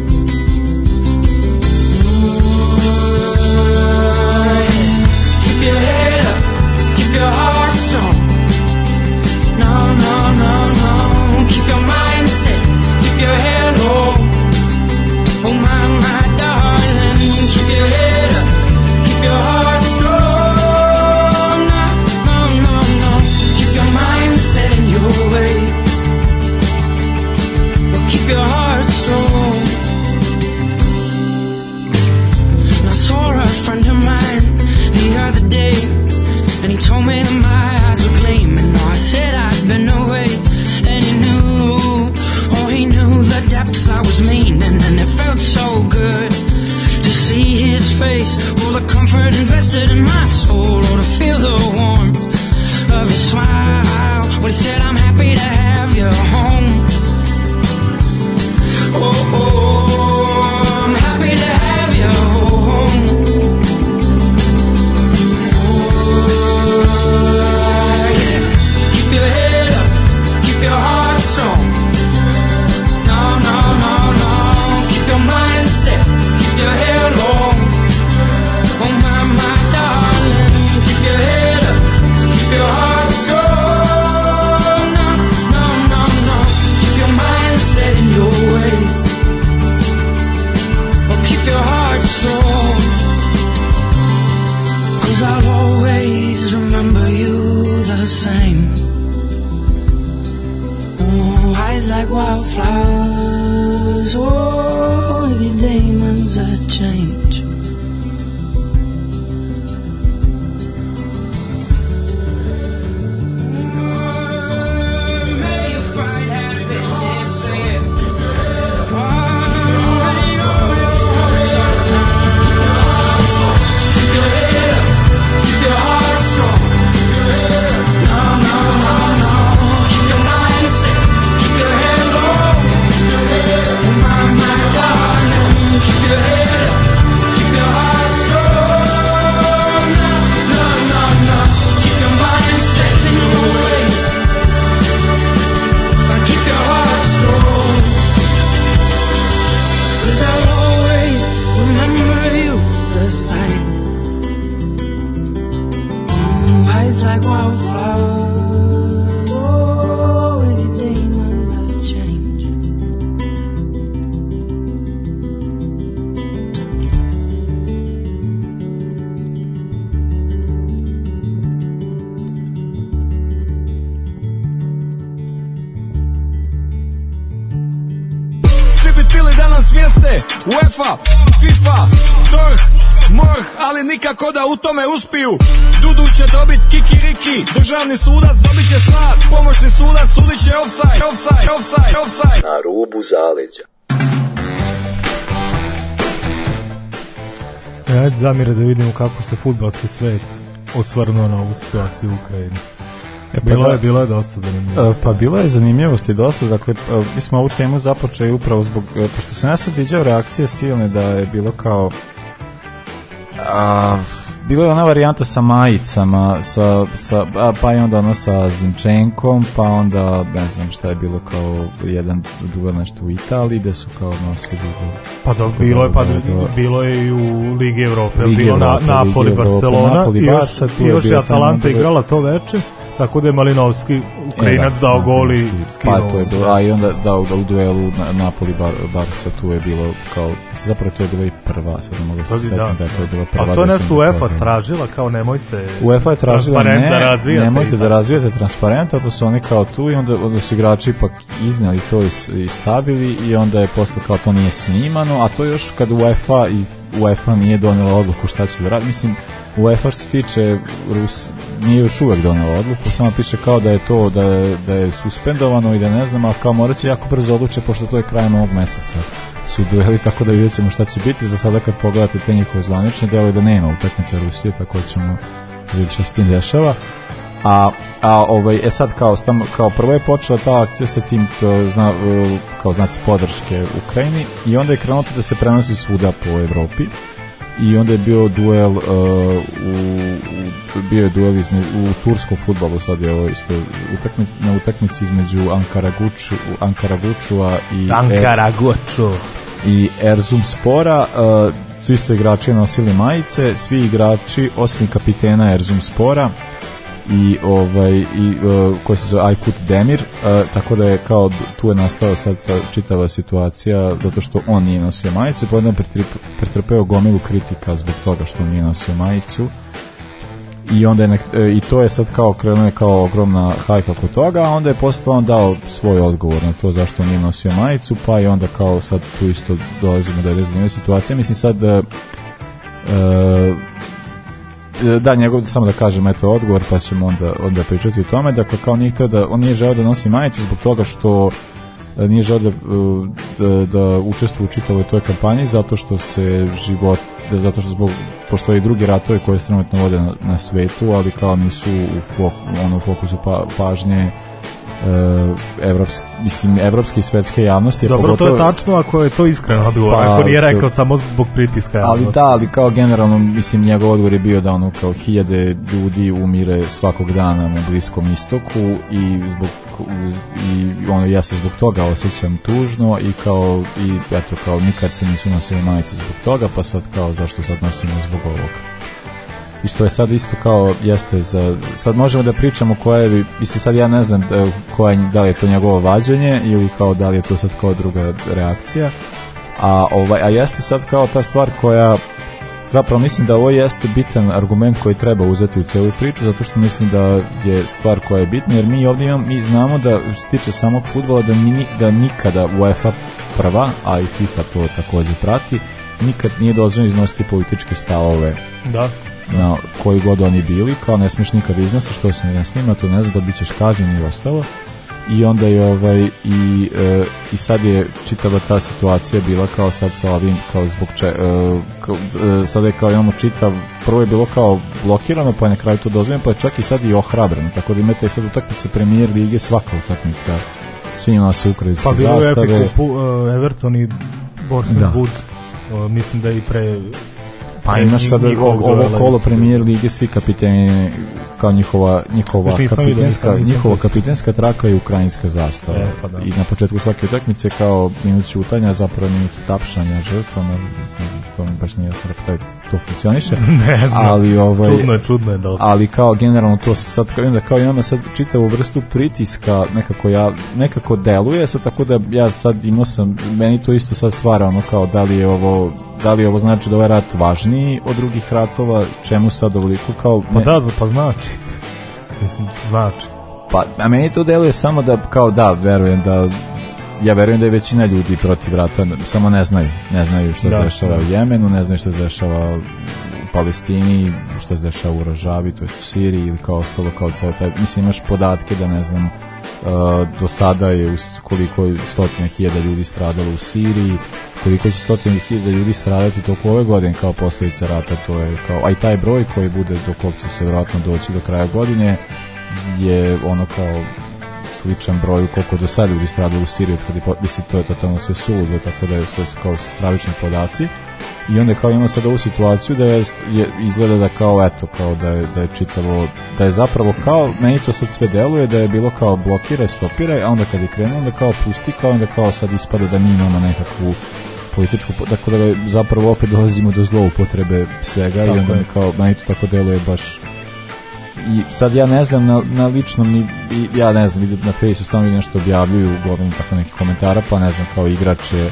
da u tome uspiju Dudu će dobit kikiriki Državni sudac dobit će sad Pomoćni sudac sudit će offside, offside, offside, offside Na rubu zaleđa E, ajde Damire da vidimo kako se futbalski svet osvrnuo na ovu situaciju u Ukrajini. E, pa bilo, da, je, bilo je dosta zanimljivosti. E, pa bilo je zanimljivosti dosta, dakle, e, mi smo ovu temu započeli upravo zbog, e, pošto sam ja sad viđao reakcije silne da je bilo kao A, bila je ona varijanta sa majicama, sa, sa, a, pa je onda ono sa Zinčenkom, pa onda ne znam šta je bilo kao jedan duel nešto u Italiji da su kao nosili pa dok bilo je, pa da. bilo je i u Ligi Evrope, Ligi bilo Evrope, na, Napoli, Ligi Evrope, Barcelona Napoli, Barca, i još, i još je Atalanta da. igrala to veče tako da je Malinovski Ukrajinac e, da, dao gol i Pa to je bilo, a i onda dao da u duelu na, Napoli bar, Barsa tu je bilo kao, zapravo to je bila i prva, sad ne mogu da se setiti da. da. to je bila prva. A to je nešto UEFA tražila kao nemojte UEFA je tražila ne, da razvijate, nemojte da razvijate transparent, a to su oni kao tu i onda, onda su igrači ipak iznali to i, i stavili i onda je posle kao to nije snimano, a to još kad UEFA i UEFA nije donela odluku šta će da radi. Mislim, UEFA što se tiče Rus, nije još uvek donela odluku, samo piše kao da je to, da da je suspendovano i da ne znam, ali kao morat će jako brzo odluče, pošto to je kraj ovog meseca su dueli, tako da vidjet ćemo šta će biti. Za sada kad pogledate te njihove zvanične, delo je da nema utakmice Rusije, tako da ćemo vidjeti šta se tim dešava. A a ovaj e sad kao stam, kao prvo je počela ta akcija sa tim to, e, zna, e, kao znači podrške Ukrajini i onda je krenuto da se prenosi svuda po Evropi i onda je bio duel uh, u, u, bio je duel izme, u turskom futbalu sad je ovo isto utakmic, na utakmici između Ankara Guču, Ankara Gučua i er- Ankara Guču i Erzum Spora uh, su isto igrači nosili majice svi igrači osim kapitena Erzum Spora i ovaj i uh, e, koji se zove Aykut Demir, uh, tako da je kao tu je nastala sad ta čitava situacija zato što on nije nosio majicu, pa onda pretrpeo gomilu kritika zbog toga što nije nosio majicu. I onda je nek, uh, i to je sad kao krenuo kao ogromna hajka oko toga, a onda je postao on dao svoj odgovor na to zašto nije nosio majicu, pa i onda kao sad tu isto dolazimo do jedne zanimljive situacije. Mislim sad uh, E, da, njegov, samo da kažem, eto, odgovor, pa ćemo onda, onda pričati o tome. Dakle, kao nije htio da, on nije želeo da nosi majicu zbog toga što e, nije želeo da, e, da, da učestvuje u čitavoj toj kampanji zato što se život da zato što zbog postoje i drugi ratovi koje se trenutno vode na, na svetu, ali kao nisu u fok, ono, u fokusu pa, pažnje Eh, evropske, mislim, evropske i svetske javnosti. Dobro, pogotovo... to je tačno ako je to iskreno pa, odgovor, pa, ako nije rekao samo zbog pritiska. Javnosti. Ali da, ali kao generalno, mislim, njegov odgovor je bio da ono kao hiljade ljudi umire svakog dana na Bliskom istoku i zbog i ono ja se zbog toga osjećam tužno i kao i eto kao nikad se nisu nosili majice zbog toga pa sad kao zašto sad nosimo zbog ovoga i što je sad isto kao jeste za sad možemo da pričamo koja je mislim sad ja ne znam da, koja, da li je to njegovo vađenje ili kao da li je to sad kao druga reakcija a ovaj a jeste sad kao ta stvar koja zapravo mislim da ovo jeste bitan argument koji treba uzeti u celu priču zato što mislim da je stvar koja je bitna jer mi ovdje imamo, mi znamo da se tiče samog futbola da, mi, da nikada UEFA prva, a i FIFA to takođe prati nikad nije dozvoljeno iznositi političke stavove da na koji god oni bili, kao ne smiješ nikad iznose što se ne snima, to ne znam, dobit ćeš kažnjen i ostalo. I onda je ovaj, i, e, i sad je čitava ta situacija bila kao sad sa ovim, kao zbog če, e, kao, e, sad je kao imamo čitav, prvo je bilo kao blokirano, pa je na kraju to dozvoljeno, pa je čak i sad i ohrabreno, tako da imate sad utakmice premijer lige, svaka utakmica svima se ukrajinske pa, zastave. Pa bilo je e, Everton i Borfenwood, da. O, e, mislim da i pre Pa ima sad ovo kolo premijer lige svi kapiteni kao njihova njihova kapitenska vidio, njihova kapitenska traka i ukrajinska zastava. E, pa da. I na početku svake utakmice kao minut ćutanja, zapravo minut tapšanja žrtvama, ne znam, to mi baš nije jasno, da taj to funkcioniše. (laughs) ne znam, ali, ovaj, čudno je, čudno je dosta. Da ali kao generalno to sad, kao, da kao imam da sad čitavu vrstu pritiska, nekako ja, nekako deluje, sad tako da ja sad imao sam, meni to isto sad stvara ono kao da li je ovo da li ovo znači da ovaj rat važniji od drugih ratova, čemu sad ovoliko kao... Ne... Pa da, pa znači. Mislim, znači. Pa, a meni to deluje samo da, kao da, verujem da ja verujem da je većina ljudi protiv rata, samo ne znaju. Ne znaju što da, se dešava da. u Jemenu, ne znaju što se dešava u Palestini, što se dešava u Rožavi, to je u Siriji ili kao ostalo, kao ceo taj... Mislim, imaš podatke da ne znam, Uh, do sada je us, koliko stotina hiljada ljudi stradalo u Siriji, koliko će stotina hiljada ljudi stradati toku ove godine kao posledica rata, to je kao, a i taj broj koji bude do kog će se vjerojatno doći do kraja godine je ono kao sličan broju koliko do sad ljudi strada u Siriji od kada je potpisi, to je totalno sve suludo, tako da je, to kao stravični podaci. I onda kao imamo sad ovu situaciju da je, je izgleda da kao eto, kao da je, da je čitavo, da je zapravo kao, meni to sad sve deluje, da je bilo kao blokiraj, stopiraj, a onda kad je krenuo, onda kao pusti, kao onda kao sad ispada da mi imamo nekakvu političku, tako da zapravo opet dolazimo do zloupotrebe svega tako i onda je. kao, meni to tako deluje baš i sad ja ne znam na, na ličnom ni, i ja ne znam vidim na Facebooku stalno nešto objavljuju govorim tako neki komentara pa ne znam kao igrač je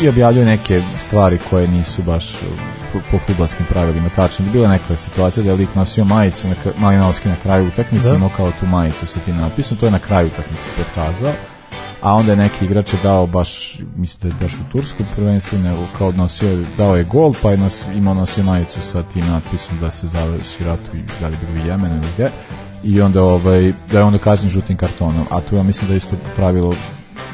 i objavljuju neke stvari koje nisu baš po, po futbalskim pravilima tačno. Bila neka situacija da je lik nosio majicu, na, Malinovski na kraju utakmice, da. imao kao tu majicu sa tim napisom, to je na kraju utakmice potkazao a onda je neki igrač je dao baš, mislim da je baš u Tursku prvenstvu, nego kao nosio, dao je gol, pa je nos, imao nosio majicu sa tim natpisom da se završi ratu i da li bi Jemen ili gde, i onda ovaj, da je onda kažnjen žutim kartonom, a tu ja mislim da je isto pravilo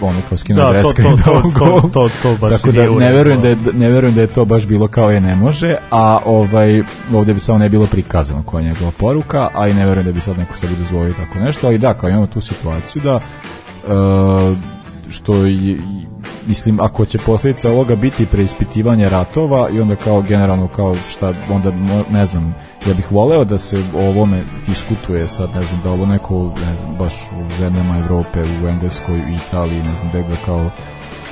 ono kao skino da, dreska to, to, to, to, to, to, baš tako da ne verujem da. da, je, ne verujem da je to baš bilo kao je ne može a ovaj ovde bi samo ne bilo prikazano koja je njegova poruka a i ne verujem da bi sad neko sebi dozvolio tako nešto ali da kao imamo tu situaciju da Uh, što je, mislim, ako će posljedica ovoga biti preispitivanje ratova i onda kao generalno kao šta, onda ne znam, ja bih voleo da se o ovome diskutuje sad, ne znam, da ovo neko, ne znam, baš u zemljama Evrope, u Engleskoj, u Italiji, ne znam, da kao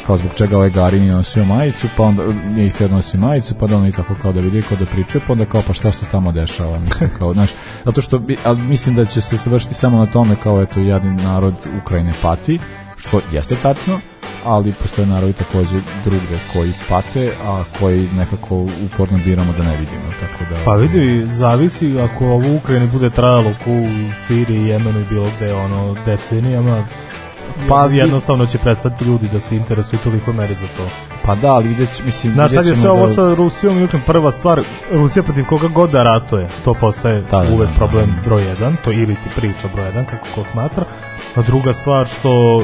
kao zbog čega ovaj Garin je nosio majicu, pa onda nije htio da nosi majicu, pa da on i tako kao da vidi, kao da pričuje, pa onda kao pa šta što tamo dešava, mislim, kao, znaš, zato što, ali mislim da će se završiti samo na tome kao, eto, jadni narod Ukrajine pati, što jeste tačno, ali postoje narodi takođe druge koji pate, a koji nekako uporno biramo da ne vidimo. Tako da, pa vidi, zavisi ako ovo Ukrajini bude trajalo ko u Siriji, Jemenu i bilo gde, ono, decenijama, Pa jednostavno će prestati ljudi da se interesuju toliko meri za to. Pa da, ali vidjet mislim... Znaš, sad je sve ovo da... sa Rusijom i Ukrajom prva stvar, Rusija protiv koga god da ratuje, to postaje da, da, uvek da, problem da. broj 1, to ili ti priča broj 1, kako ko smatra, a druga stvar što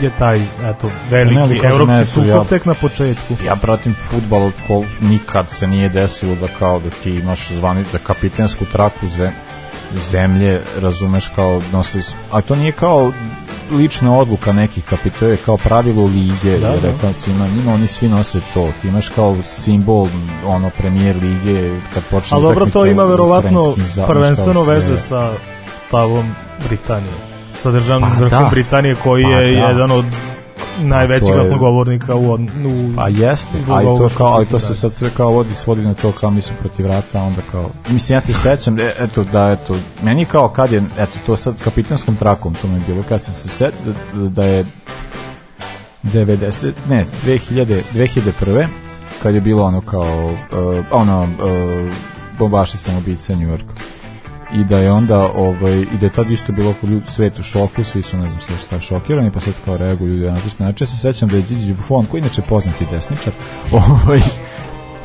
je taj eto, veliki ne, ne evropski sukob ja, tek na početku. Ja pratim futbal, kol, nikad se nije desilo da kao da ti imaš zvani, da kapitensku traku zemlje, zemlje razumeš kao nosi, a to nije kao lična odluka nekih kapitala, kao pravilo lige, da, jer da. rekao svima, njima oni svi nose to, ti imaš kao simbol ono premijer lige kad počne A dobro, to ima verovatno prvenstveno veze sa stavom Britanije, sa državnim pa vrhom da. Britanije koji pa, je da. jedan od najveći je... glasnogovornika u, u pa jeste, u ali to kao ali to se sad sve kao vodi svodi na to kao mi su protiv rata, onda kao mislim ja se sećam e, eto da eto meni kao kad je eto to sad kapitanskom trakom to mi je bilo kad sam se set da, da je 90 ne 2000 2001 kad je bilo ono kao uh, ono uh, bombaši samobice New Yorka i da je onda ovaj i da je tad isto bilo kod ljudi svet u šoku, svi su ne znam sve šta šokirani, pa sad kao reaguju ljudi na različite načine. Ja se sećam da je Điđi Buffon, koji inače poznati desničar, (laughs) ovaj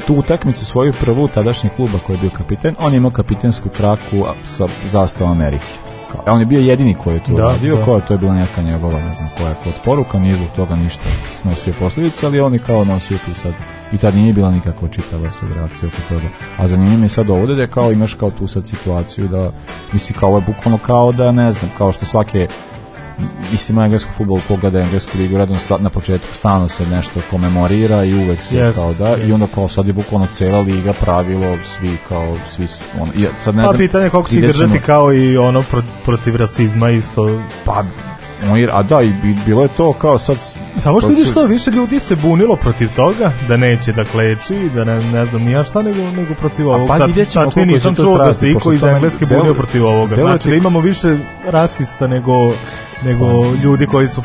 tu utakmicu svoju prvu tadašnjeg kluba koji je bio kapiten, on je imao kapitensku traku sa zastavom Amerike kao, on je bio jedini koji je to da, radio, da. koja to je bila neka njegova, ne znam koja kod poruka, nije zbog toga ništa snosio posledice, ali on je kao nosio tu sad i tad nije bila nikako čitava sa reakcija oko toga. A zanima me sad ovde da je kao imaš kao tu sad situaciju da misli kao je bukvalno kao da ne znam, kao što svake mislim na englesku futbol pogleda englesku ligu radno na početku stano se nešto komemorira i uvek se yes, kao da yes. i onda kao sad je bukvalno cela liga pravilo svi kao svi su ono, ja, sad ne pa, znam, pitanje koliko će držati kao i ono protiv rasizma isto pa a da, i bilo je to kao sad... Samo što pa vidiš što više ljudi se bunilo protiv toga, da neće da kleči, da ne, ne znam nija šta, nego, nego protiv ovoga. A pa vidjet ćemo znači, koliko nisam čuo da se iko iz Engleske bunio protiv ovoga. Znači, imamo više rasista nego nego pa, ljudi koji su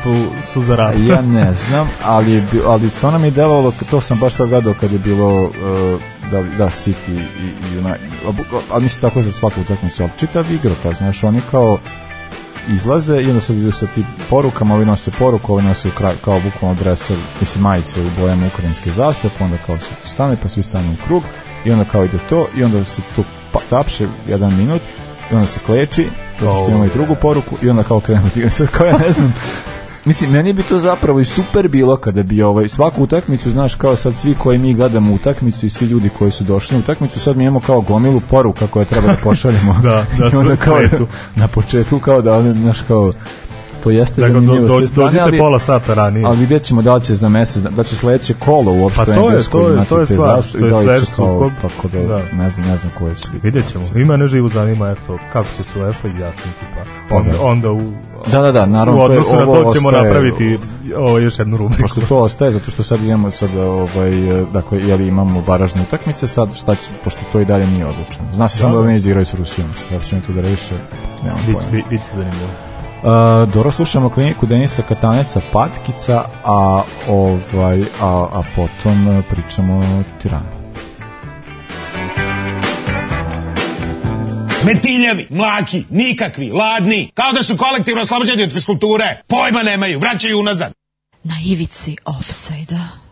su za rat. ja (laughs) ne znam, ali ali stvarno nam je delovalo to sam baš sad gledao kad je bilo uh, da da City i, i United. Ali mislim tako za svaku utakmicu, al čitav igra, pa znaš, oni kao izlaze i onda se idu da sa tim porukama, ovi nose poruku, ovi nose kraj, kao bukvalno drese, mislim majice u bojama ukrajinske zastave, pa onda kao se stane, pa svi stanu u krug i onda kao ide to i onda se tu pa, tapše jedan minut i onda se kleči, zato što imamo i drugu poruku i onda kao krenemo ti (laughs) sad kao ja ne znam Mislim, meni bi to zapravo i super bilo kada bi ovaj, svaku utakmicu, znaš, kao sad svi koji mi gledamo utakmicu i svi ljudi koji su došli na utakmicu, sad mi imamo kao gomilu poruka koje treba da pošaljemo. (laughs) da, da, (laughs) I onda kao da, (laughs) na početku kao da, znaš, kao to jeste dakle, zanimljivo. Do, do, dođite ali, pola sata ranije. Ali vidjet ćemo da li će za mesec, da će sledeće kolo uopšte pa to je, to je, to je stvar, zastu, to je da sve sukob. Tako da, da, ne znam, ne znam koje će biti. Vidjet ćemo, ima neživu zanima, eto, kako će se UEFA izjasniti, pa, pa onda, da. onda u Da, da, da, naravno. U odnosu to je, na to ćemo ostaje, napraviti ovo još jednu rubriku. Pošto to ostaje, zato što sad imamo sad, ovaj, dakle, jeli imamo baražne utakmice, sad šta će, pošto to i dalje nije odlučeno. Zna se da, samo da, da. ne igraju sa Rusijom, sad ćemo to da reše, nemam bić, pojma. Bi, biće zanimljivo. Uh, dobro slušamo kliniku Denisa Kataneca Patkica, a ovaj a, a potom pričamo o Tiranu. Metiljevi, mlaki, nikakvi, ladni, kao da su kolektivno oslobođeni od fiskulture. Pojma nemaju, vraćaju unazad. Na ivici ofsajda.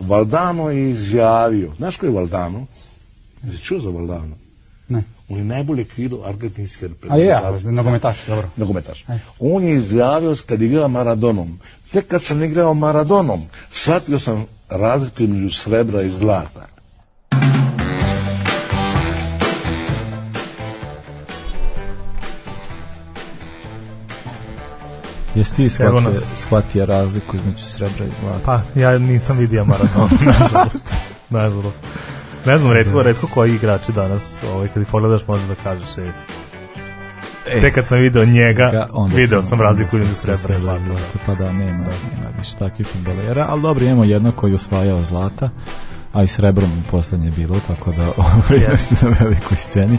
Valdano je izjavio, znaš ko je Valdano? Jesi čuo za Valdano? Ne. On je najbolje kido argentinski reprezentacij. A ja, nogometaš, dobro. Nogometaš. On je izjavio kad igrao Maradonom. Sve kad sam igrao Maradonom, shvatio sam razliku između srebra i zlata. Jesi ti shvatio, nas... shvatio razliku između srebra i zlata? Pa, ja nisam vidio maraton, (laughs) nažalost. nažalost. Ne znam, redko, da. redko koji igrači danas, ovaj, kad pogledaš, možda da kažeš, e, E, Tek kad sam video njega, onda video sam, sam razliku između srebra i zlata. Pa da, nema, nema više takvih futbolera, ali dobro, imamo jedno koji osvajao zlata, a i srebro mu poslednje bilo, tako da ovaj, yes. (laughs) na velikoj sceni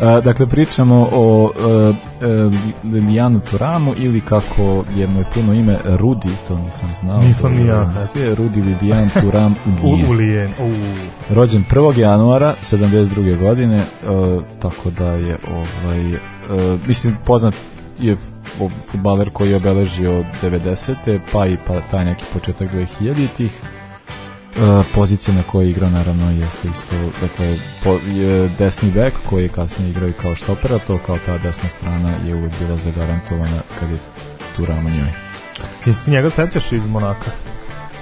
dakle, pričamo o e, e, Lilijanu Turamu ili kako je moje puno ime Rudi, to nisam znao. Nisam ni ja. Sve je Rudi Lilijan Turam Ulijen. (laughs) Rođen 1. januara 72. godine, e, tako da je ovaj, mislim, poznat je futbaler koji je obeležio 90. pa i pa taj neki početak 2000-ih Eh, pozicija na kojoj je igrao naravno jeste isto dakle po, je desni bek koji je kasnije igrao i kao a to kao ta desna strana je uvek bila zagarantovana kad je tu u njoj Jesi njega sećaš iz Monaka?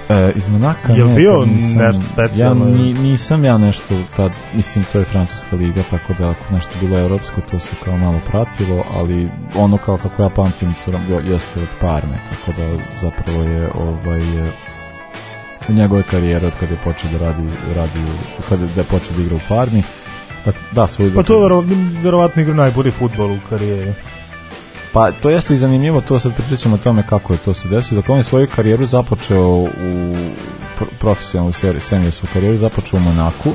E, iz Monaka Jel ne, bio pa nisam, nešto specijalno? Ja, ni, nisam ja nešto tad, mislim to je francuska liga tako da ako nešto bilo europsko to se kao malo pratilo ali ono kao kako ja pamtim Turam jeste od Parme tako da zapravo je ovaj njegove karijere od kada je počeo da radi, radi kada da je počeo da igra u farmi. Tako, pa, da, svoj pa to je verovatno igra najbolji futbol u karijeri. Pa to jeste i zanimljivo, to sad pričamo o tome kako je to se desilo. Dakle, on je svoju karijeru započeo u profesionalnu seriju, seniorsku karijeru započeo u Monaku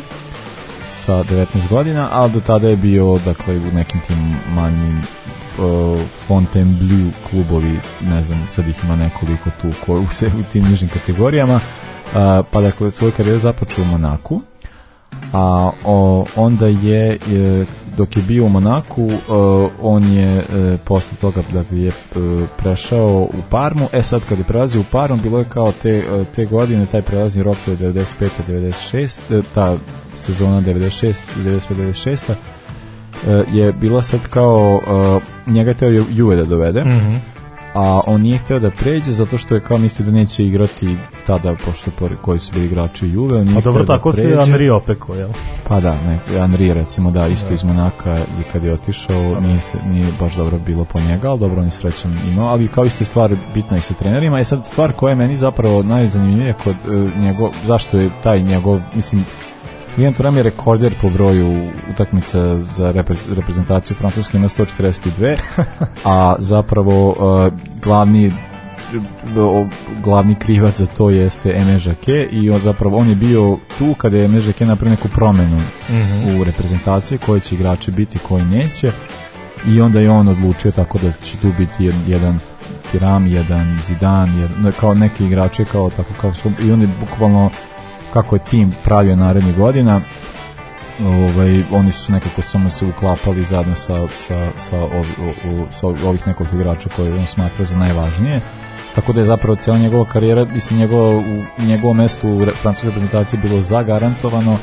sa 19 godina, a do tada je bio dakle, u nekim tim manjim uh, Fontainebleau klubovi, ne znam, sad ih ima nekoliko tu ko, u, se, u tim nižim kategorijama, Uh, pa dakle svoju karijeru započeo u Monaku a o, onda je e, dok je bio u Monaku uh, on je uh, posle toga dakle je prešao u Parmu e sad kad je prelazio u Parmu bilo je kao te, te godine taj prelazni rok to je 95 96 ta sezona 96 95 96 je bila sad kao njega teo Juve da dovede mm -hmm a on nije hteo da pređe zato što je kao mislio da neće igrati tada pošto pored koji su bili igrači Juve on a dobro da tako da pređe. se Anri opeko jel pa da ne Anri recimo da isto da. iz Monaka i kad je otišao da. nije se nije baš dobro bilo po njega al dobro on je srećan imao ali kao isto je stvar bitna i sa trenerima je sad stvar koja je meni zapravo najzanimljivija kod uh, njegov zašto je taj njegov mislim Ivan Turam je rekorder po broju utakmica za reprezentaciju Francuske ima 142, (laughs) a zapravo uh, glavni glavni krivac za to jeste Eme Žake i on zapravo on je bio tu kada je Eme Žake napravio neku promenu mm -hmm. u reprezentaciji koji će igrači biti, koji neće i onda je on odlučio tako da će tu biti jedan Tiram, jedan Zidane, jedan, kao neki igrači kao tako kao su, i on je bukvalno kako je tim pravio narednih godina ovaj, oni su nekako samo se uklapali zajedno sa, sa, sa, ov, u, sa ovih nekoliko igrača koje on smatra za najvažnije tako da je zapravo cijela njegova karijera mislim njegovo, u njegovo mesto u francuskoj reprezentaciji bilo zagarantovano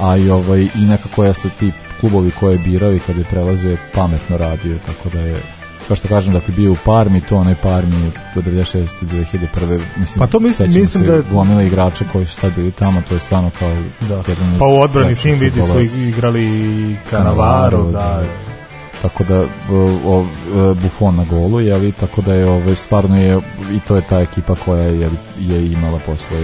a i, ovaj, i nekako jeste ti klubovi koje je birao i kada je prelazio je pametno radio tako da je kao što kažem, dakle bio u Parmi, to onaj Parmi do 96. 2001. Mislim, pa to mislim, mislim da je... Gomila igrača koji su tad bili tamo, to je stvarno kao... Da. Jedan pa u odbrani Team vidi su igrali Kanavaro, da, da, da tako da o, e, Buffon na golu je li tako da je ovaj stvarno je i to je ta ekipa koja je je imala posle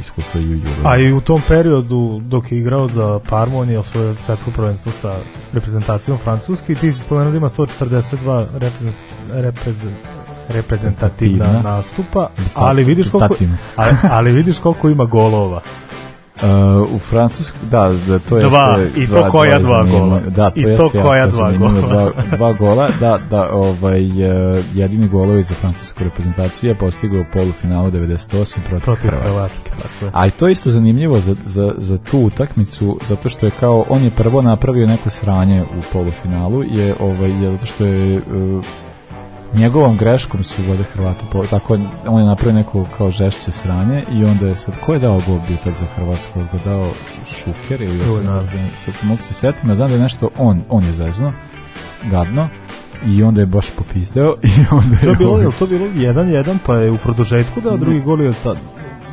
iskustva i u Juve. A i u tom periodu dok je igrao za Parmu on je osvojio svetsko prvenstvo sa reprezentacijom Francuske i ti si spomenuo da ima 142 reprezent, reprezent, reprezentativna nastupa, ali vidiš koliko ali, ali vidiš koliko ima golova. Uh, u Francusku, da, da to je dva, i to dva, koja dva, dva gola. Da, to I jeste, to koja dva gola. Dva, dva gola, da, da, ovaj uh, jedini golovi za francusku reprezentaciju je postigao u polufinalu 98 protiv, protiv Hrvatske. Hrvatske A i to je isto zanimljivo za, za, za tu utakmicu, zato što je kao on je prvo napravio neko sranje u polufinalu, je ovaj je zato što je uh, njegovom greškom su valjda Hrvati po, tako on je napravio neko kao žešće sranje i onda je sad ko je dao gol bio tad za Hrvatsku ga dao Šuker ili ja sam da. se mogu se setiti znam da je nešto on on je zvezno gadno i onda je baš popizdeo (laughs) i onda je to bilo ovaj- je to bilo 1-1 pa je u produžetku dao drugi gol i od tad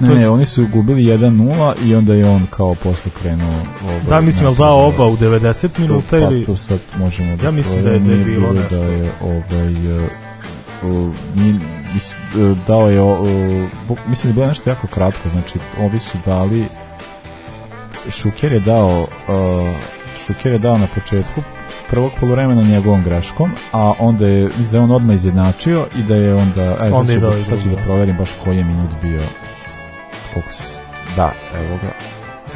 Ne, ne, oni su gubili 1-0 i onda je on kao posle krenuo... Oba, ovaj, da, mislim, ali da oba u 90 minuta pa ili... Pa, to sad možemo da... Ja mislim da je, da je bilo nešto. Da je, ovaj, uh, nije, mislim, e, dao je... Uh, mislim da je bilo nešto jako kratko, znači, ovi su dali... Šuker je dao... Uh, Šuker je dao na početku prvog poluvremena njegovom greškom, a onda je, mislim da je on odmah izjednačio i da je onda, ajde, sad, ću, da- sad ću da proverim baš koji je minut bio fokus. Da, evo ga.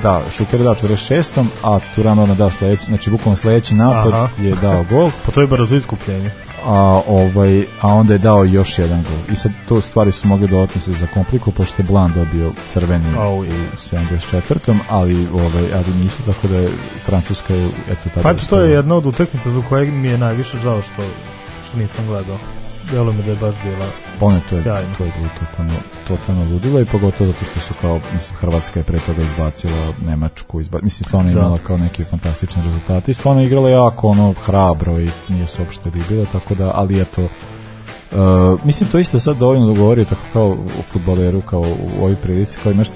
Da, Šuker je dao 46. A Turan je dao sledeći, znači bukvalno sledeći napad Aha. je dao gol. (laughs) pa to je brzo iskupljenje. A, ovaj, a onda je dao još jedan gol. I sad to stvari su mogle dodatno se zakompliku, pošto je Blan dobio crveni oh, i 74. Ali, ovaj, ali nisu, tako da je Francuska je... Eto, tada pa to je jedna od utakmica zbog koje mi je najviše žao što, što nisam gledao delo mi da je baš bila Ona to je, sjajna. to je bilo totalno, totalno ludilo i pogotovo zato što su kao, mislim, Hrvatska je pre toga izbacila Nemačku, izba, mislim, stvarno da. imala kao neki fantastični rezultati, i stvarno igrala jako ono hrabro i nije se uopšte libila, tako da, ali eto, Uh, mislim to isto sad dovoljno govori tako kao o futbaleru, kao u ovoj prilici, kao imaš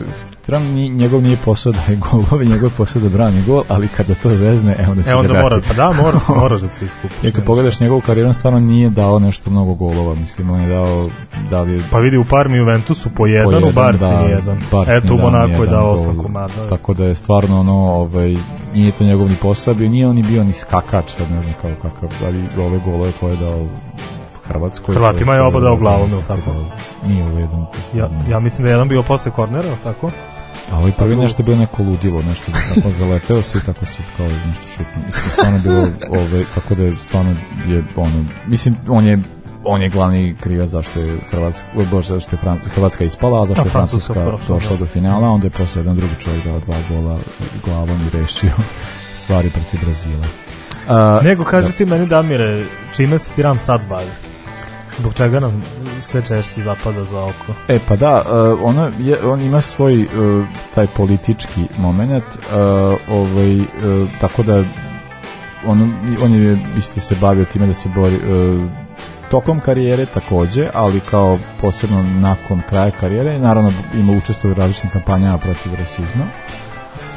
Tram njegov nije posao da je golove, ovaj njegov posao da brani gol, ali kada to zvezne, evo da se e, onda mora, pa da, mora, (laughs) mora da se iskupi I znači. kad pogledaš njegovu karijeru, stvarno nije dao nešto mnogo golova, mislim, on je dao da li Pa vidi u Parmi Juventusu po jedan, po jedan u Barsi da, jedan. Barsi Eto u Monaku je dao osam komada. Da. Tako da je stvarno ono, ovaj nije to njegov ni posao, bio, nije on ni bio ni skakač, sad ne znam kao kakav, ali ove golove koje je dao Hrvatskoj. Hrvatima je oba dao glavom, ili tako? Nije u jedan. Ja, ja mislim da je jedan bio posle kornera, tako? A ovaj prvi da- nešto bio neko ludilo, nešto da tako zaleteo se i tako se kao nešto šutno. Mislim, da stvarno bilo ove, ovaj, tako da je stvarno je ono, mislim, on je on je glavni krivac zašto je Hrvatska, bože, zašto je Fran, Hrvatska ispala, a zašto je da, Francuska, Francuska došla do finala, onda je posle jedan drugi čovjek dao dva gola glavom i rešio stvari protiv Brazila. Uh, Nego, kaži da. ti meni, Damire, čime se ti Ram sad bavi? Zbog čega nam sve češće zapada za oko? E pa da, uh, e, ona je, on ima svoj uh, taj politički moment, uh, e, ovaj, uh, tako da on, on je isto se bavio time da se bori uh, tokom karijere takođe, ali kao posebno nakon kraja karijere, naravno ima učestvo u različitim kampanjama protiv rasizma,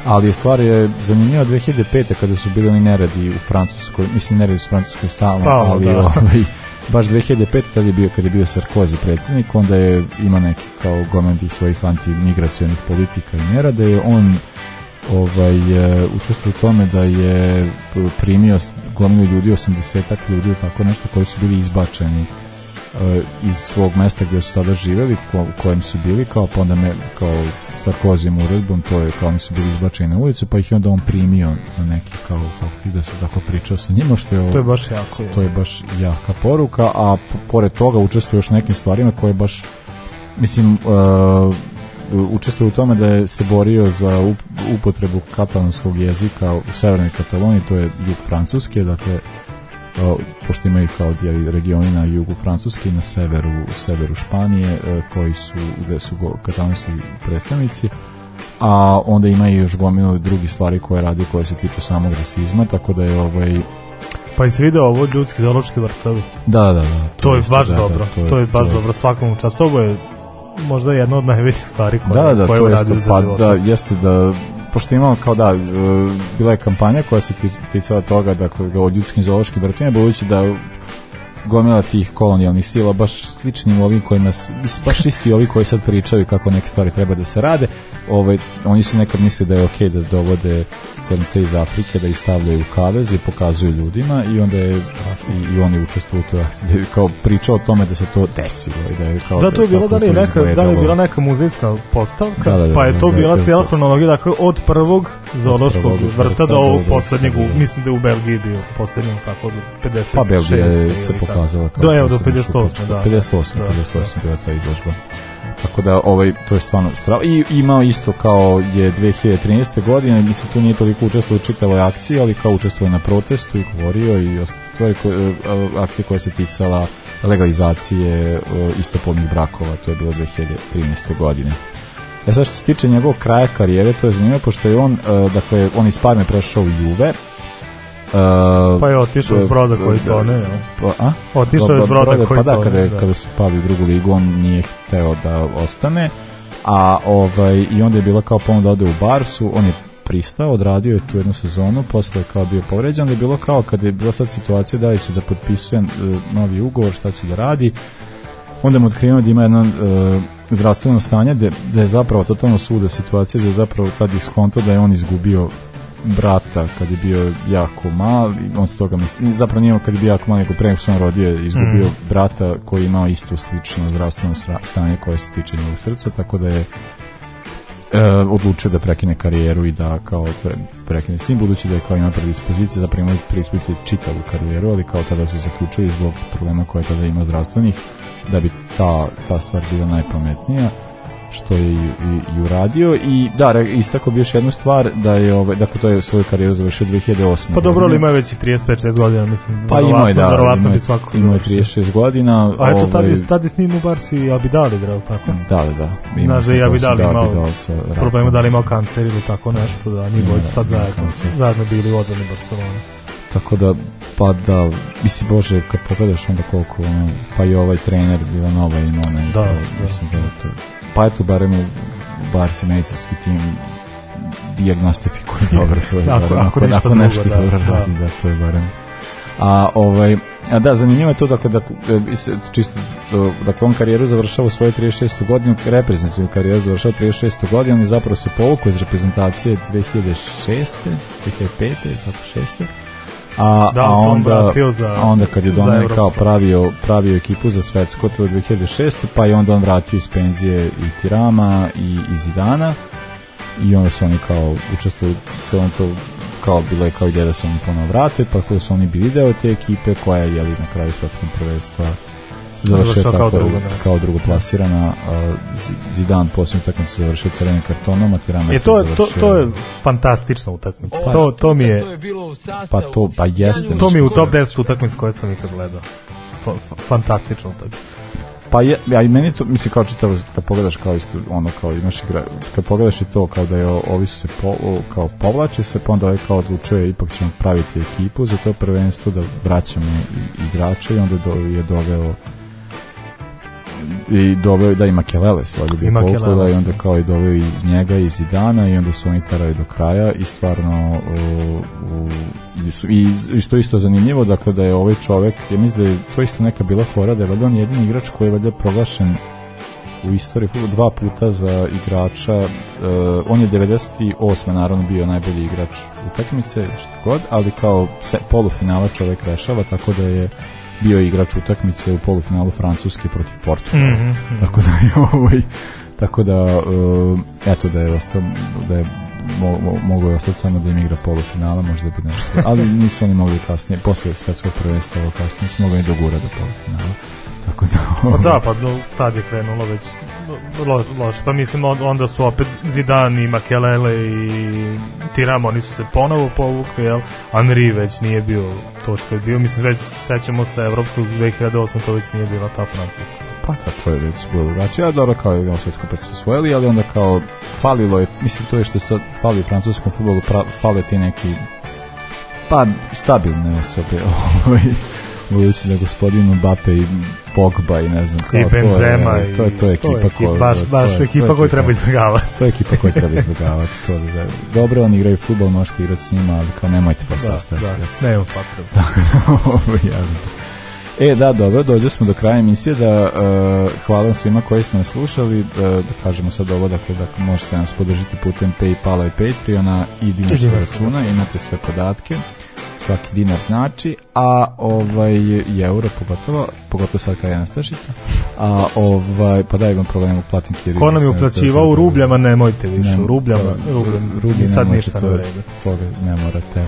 ali je stvar je zanimljiva 2005. kada su bili neradi u Francuskoj, mislim neradi u Francuskoj stalno, stalno ali da. ovaj, baš 2005. tad je bio kad je bio Sarkozy predsednik, onda je ima neki kao gomen tih svojih antimigracionih politika i mjera, da je on ovaj, e, učestvo u tome da je primio gomilu ljudi, 80 ljudi ili tako nešto koji su bili izbačeni E, iz svog mesta gdje su tada živeli, ko, kojem su bili, kao pa onda ne, kao Sarkozijom uredbom, to je kao oni su bili izbačeni na ulicu, pa ih je onda on primio na neki kao, kao da su tako pričao sa njima, što je ovo, to je baš jako, to je baš jaka poruka, a pored toga učestvuje još nekim stvarima koje baš mislim uh, učestvuje u tome da je se borio za upotrebu katalonskog jezika u severnoj Kataloniji, to je jug Francuske, dakle pošto imaju kao dijeli regioni na jugu Francuske i na severu, severu Španije e, koji su, gde su katalonski predstavnici a onda ima i još gomilu drugih stvari koje radi koje se tiču samog rasizma tako da je ovaj Pa jesi video ovo ljudski zoološki vrtovi? Da, da, da. To, to je isto, baš da, da dobro. Da, to, je, to je baš to dobro svakom čast. to je možda jedna od najvećih stvari koje, da, da, koje to jeste, pa, Da, jeste da pošto imao kao da, e, bila je kampanja koja se ticala toga, dakle, o ljudskim zoološkim vrtinama, budući da gomila tih kolonijalnih sila baš sličnim ovim koji nas baš isti ovi koji sad pričaju kako neke stvari treba da se rade ovaj, oni su nekad misle da je ok da dovode crnce iz Afrike da ih stavljaju u kavez i pokazuju ljudima i onda je i, i oni učestvuju to toj da kao priča o tome da se to desilo i da je kao da, da to je bilo da li neka da li je bila neka muzejska postavka da, da, da, pa je to da, bila cijela hronologija dakle od prvog zoološkog vrta do ovog poslednjeg mislim da je u Belgiji bio poslednji tako 50 pa Belgija se prikazala kao da, evo, do 58. Da, 58, da. 58 da. bila ta izložba. Tako da, ovaj, to je stvarno strava. I imao isto kao je 2013. godine, mislim, tu nije toliko učestvovao u čitavoj akciji, ali kao učestvovao na protestu i govorio i stvari eh, akcije koja se ticala legalizacije eh, istopolnih brakova, to je bilo 2013. godine. E sad što se tiče njegovog kraja karijere, to je zanimljivo, pošto je on, eh, dakle, on iz Parme prešao u Juve, Uh, pa je otišao iz broda koji da, to ne. Pa, a? Otišao iz pa, broda, broda koji pa da, kada, je, da. kada su pali u drugu ligu, on nije hteo da ostane. A ovaj i onda je bila kao ponuda da ode u Barsu, on je pristao, odradio je tu jednu sezonu, posle je kao bio povređen, onda je bilo kao kad je bila sad situacija da li će da potpisuje e, novi ugovor, šta će da radi. Onda mu otkrinuo da ima jedno uh, zdravstveno stanje, da je zapravo totalno suda situacija, da je zapravo tad ih da je on izgubio brata kad je bio jako mal on se toga misli, zapravo nije kad je bio jako mal nego pre nego što on rodio je izgubio mm. brata koji je imao isto slično zdravstveno stanje koje se tiče njegovog srca tako da je e, odlučio da prekine karijeru i da kao pre, prekine s tim budući da je kao ima predispozicije zapravo ima predispozicije čitavu karijeru ali kao tada su zaključili zbog problema koje tada ima zdravstvenih da bi ta, ta stvar bila najpametnija što je i, i, i uradio i da, istako bi još jednu stvar da je ovaj dakle to je svoju karijeru završio 2008. Pa dobro, ali ima već i 35-6 godina, mislim. Pa ima je da, verovatno bi svakako ima 36 godina. A eto ovaj, tad je tad je s njim u Barsi i Abidal igrao tako. Da, da, da. Ima Znaš da i Abidal da, imao problema da li imao kancer ili tako nešto, da nije bojice da, tad zajedno, zajedno bili u odbrani Barcelona tako da pa da misli bože kad pogledaš onda koliko ono, pa i ovaj trener bila nova i ona da, da. mislim da je to pa eto, barem u bar se tim diagnostifikuje dobro, (laughs) to je da, da, ako, ako, ako, nešto, ako nešto da, dobro da, radi, da. da, to je barem. A ovaj, a da, zanimljivo je to, dakle, da, e, čisto, e, dakle, on karijeru završava u svoje 36. godinu, reprezentativnu karijeru završava 36. godinu, i je zapravo se povukao iz reprezentacije 2006. 2005. tako 6 a, da, a onda, za, onda kad je Domen kao pravio, pravio ekipu za svetsko, to je 2006. pa i onda on vratio iz penzije i Tirama i, i Zidana i onda su oni kao učestvuju celom to kao bilo je kao ideja da se oni ponovno vrate, pa koji su oni bili deo te ekipe koja je jeli na kraju svetskom prvenstva završio tako, kao, drugo, da. kao drugo plasirana Zidane posljednju utakmicu završio crvenim kartonom a Tirana e, je to, to, to je fantastična utakmica pa, to, to mi je, to je bilo u sastavu, pa to pa jeste to mi je u top 10 utakmica koje sam ikad gledao fantastična utakmica pa je, ja i meni to, mislim kao čitavo, da pogledaš kao isto, ono kao imaš igra, kad pogledaš i to kao da je ovi se po, kao povlače se, pa onda ovaj kao odlučuje ipak ćemo praviti ekipu za to prvenstvo da vraćamo igrače i onda do, je doveo i doveo da i Makeleles valjda bio pokola i onda kao i doveo i njega i Zidana i onda su oni terali do kraja i stvarno u, i, i što isto zanimljivo dakle da je ovaj čovek ja mislim da je to isto neka bila fora da je valjda on jedini igrač koji je valjda proglašen u istoriji futbola dva puta za igrača uh, on je 98. naravno bio najbolji igrač u takmice što god ali kao se, polufinala čovek rešava tako da je bio igrač utakmice u polufinalu Francuske protiv Portugala. Mm -hmm, Tako da je ovaj tako da eh, eto da je ostao da je mo, mo, mogao je ostati samo da im igra polufinala, možda bi nešto. Ali nisu oni mogli kasnije, posle svetskog prvenstva kasnije, su mogli i dogura do polufinala tako da... Pa da, pa do, tad je krenulo već loš, loš. Pa mislim onda su opet Zidane i Makelele i Tiramo, oni su se ponovo povukli, jel? Henry već nije bio to što je bio. Mislim, već sećamo se Evropskog 2008. to već nije bila ta Francuska. Pa da, tako je već bilo drugačije. Ja dobro kao igramo svetskom prstu osvojili, ali onda kao falilo je, mislim to je što sad fali u francuskom futbolu, pra, fale ti neki pa stabilne osobe (laughs) ovaj budući da gospodinu Bape i Pogba i ne znam kao I Benzema to je, i to je, to je ekipa koja baš baš ekipa koju treba izbegavati. To je ekipa koju treba izbegavati, to da. Dobro oni igraju fudbal, možete igrati s njima, ali kao nemojte da, posle da, (laughs) da, nema potrebe. E da, dobro, dođe smo do kraja emisije da uh, hvala svima koji ste nas slušali, da, da kažemo sad ovo dakle da možete nas podržiti putem Paypala i Patreona i dinarskog računa, imate sve podatke svaki dinar znači, a ovaj i euro pogotovo, pogotovo sad kad je nastašica. A ovaj pa daj vam problem platim kiri. Ko nam je uplaćivao u rubljama, nemojte više ne, da, u rubljama, rubljama. Rublj, sad ništa to, ne toga ne morate.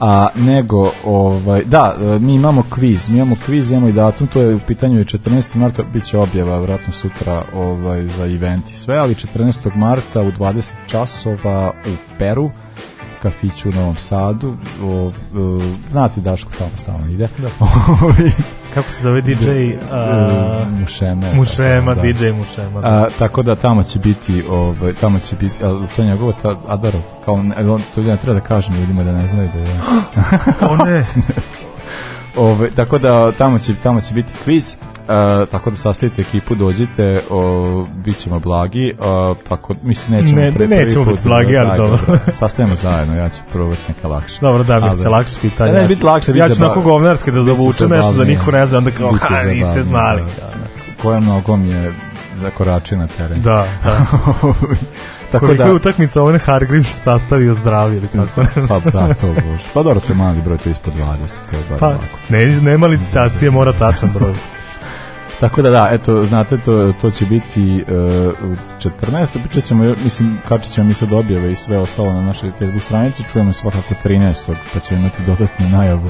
A nego ovaj da, mi imamo kviz, mi imamo kviz, imamo i datum, to je u pitanju 14. marta biće objava vjerojatno sutra ovaj za event i sve, ali 14. marta u 20 časova u Peru kafiću u Novom Sadu. O, o, znati Daško tamo stalno ide. Da. (laughs) Kako se zove DJ? (laughs) A, Mušeme. Mušema, da. DJ Mušema. Da. A, tako da tamo će biti, ovaj, tamo će biti, a, to je njegovo ta, Adarov, kao, on, to ja treba da kažem ljudima da ne znaju da je. (gasps) o ne! (laughs) Ove, tako da tamo će, tamo će biti kviz tako da sastavite ekipu, dođite, o, bit ćemo blagi, o, tako, mislim, nećemo ne, pre, nećemo biti blagi, da, ali dobro. Da, da. Sastavimo zajedno, ja ću probati neka lakše. Dobro, da, bit će lakše pitanje. Ne, ne, biti lakše, Ja ću onako govnarski da zavučem nešto da niko ne zna, onda kao, ha, niste znali. Koja nogom je zakoračio na teren. Da, da. (laughs) Tako Koliko da, je utakmica Owen Hargreaves sastavio zdravi ili pa kako ne Pa da, to bož. Pa dobro, to je mali broj, to je ispod 20. To je pa, ne, nema licitacije, mora tačan broj. Tako da da, eto, znate, to, to će biti e, uh, 14. Pričat ćemo, mislim, kačit ćemo mi sad objave i sve ostalo na našoj Facebook stranici. Čujemo svakako 13. pa ćemo imati dodatnu najavu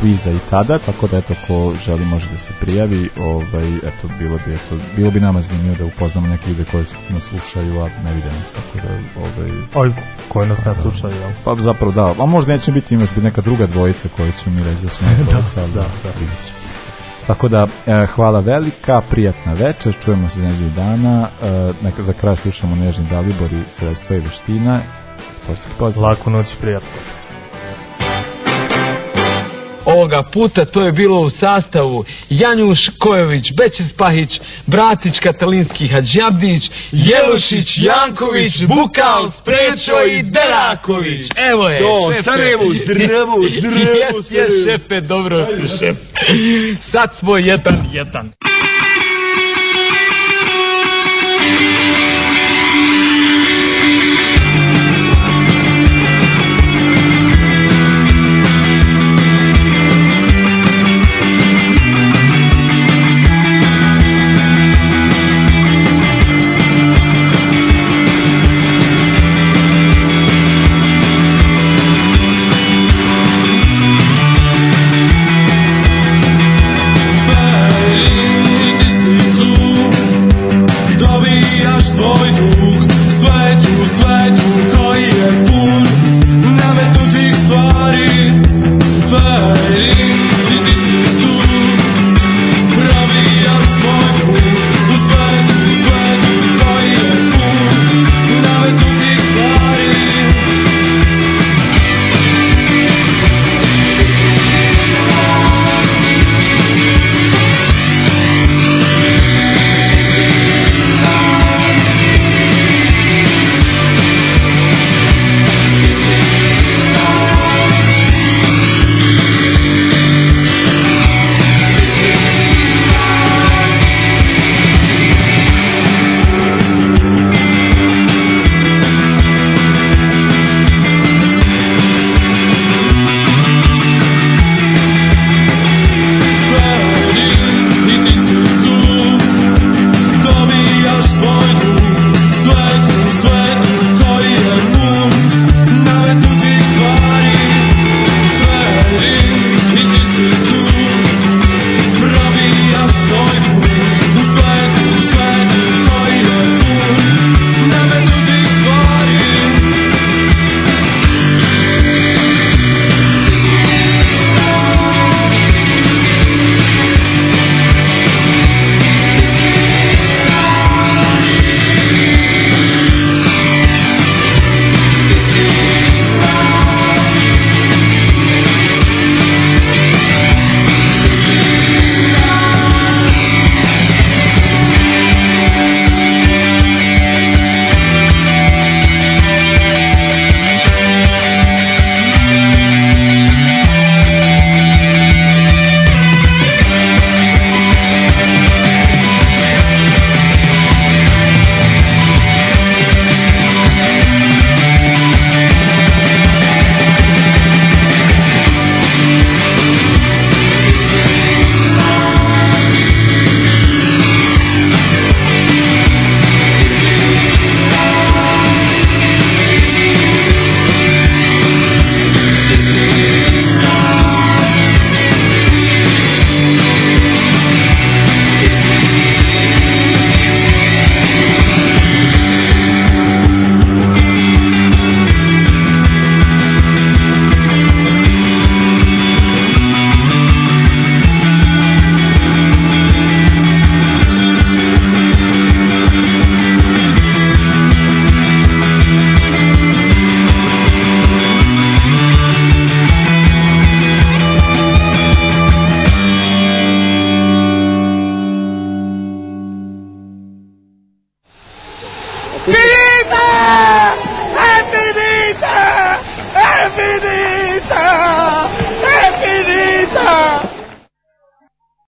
kviza i tada, tako da eto ko želi može da se prijavi, ovaj eto bilo bi eto bilo bi nama zanimljivo da upoznamo neke ljude koji nas slušaju, a ne vide nas tako da ovaj Oj, koji nas ne da. slušaju. Da, pa zapravo da, a možda neće biti imaš bi neka druga dvojica koju ćemo mi reći da su neka dvojica, da, da, da. Tako da, e, hvala velika, prijatna večer, čujemo se nedelju dana, e, neka za kraj slušamo Nežni Dalibor i sredstva i veština, sportski pozdrav. Laku noć prijatno ovoga puta to je bilo u sastavu Janjuš Kojović, Bećis Pahić, Bratić Katalinski Hadžabdić, Jelušić, Janković, Bukal, Sprečo i Deraković. Evo je, Do, šepe. Sarajevo, drevo, (laughs) drevo. Jes, jes, šepe, dobro, šepe. Sad smo jedan, jedan.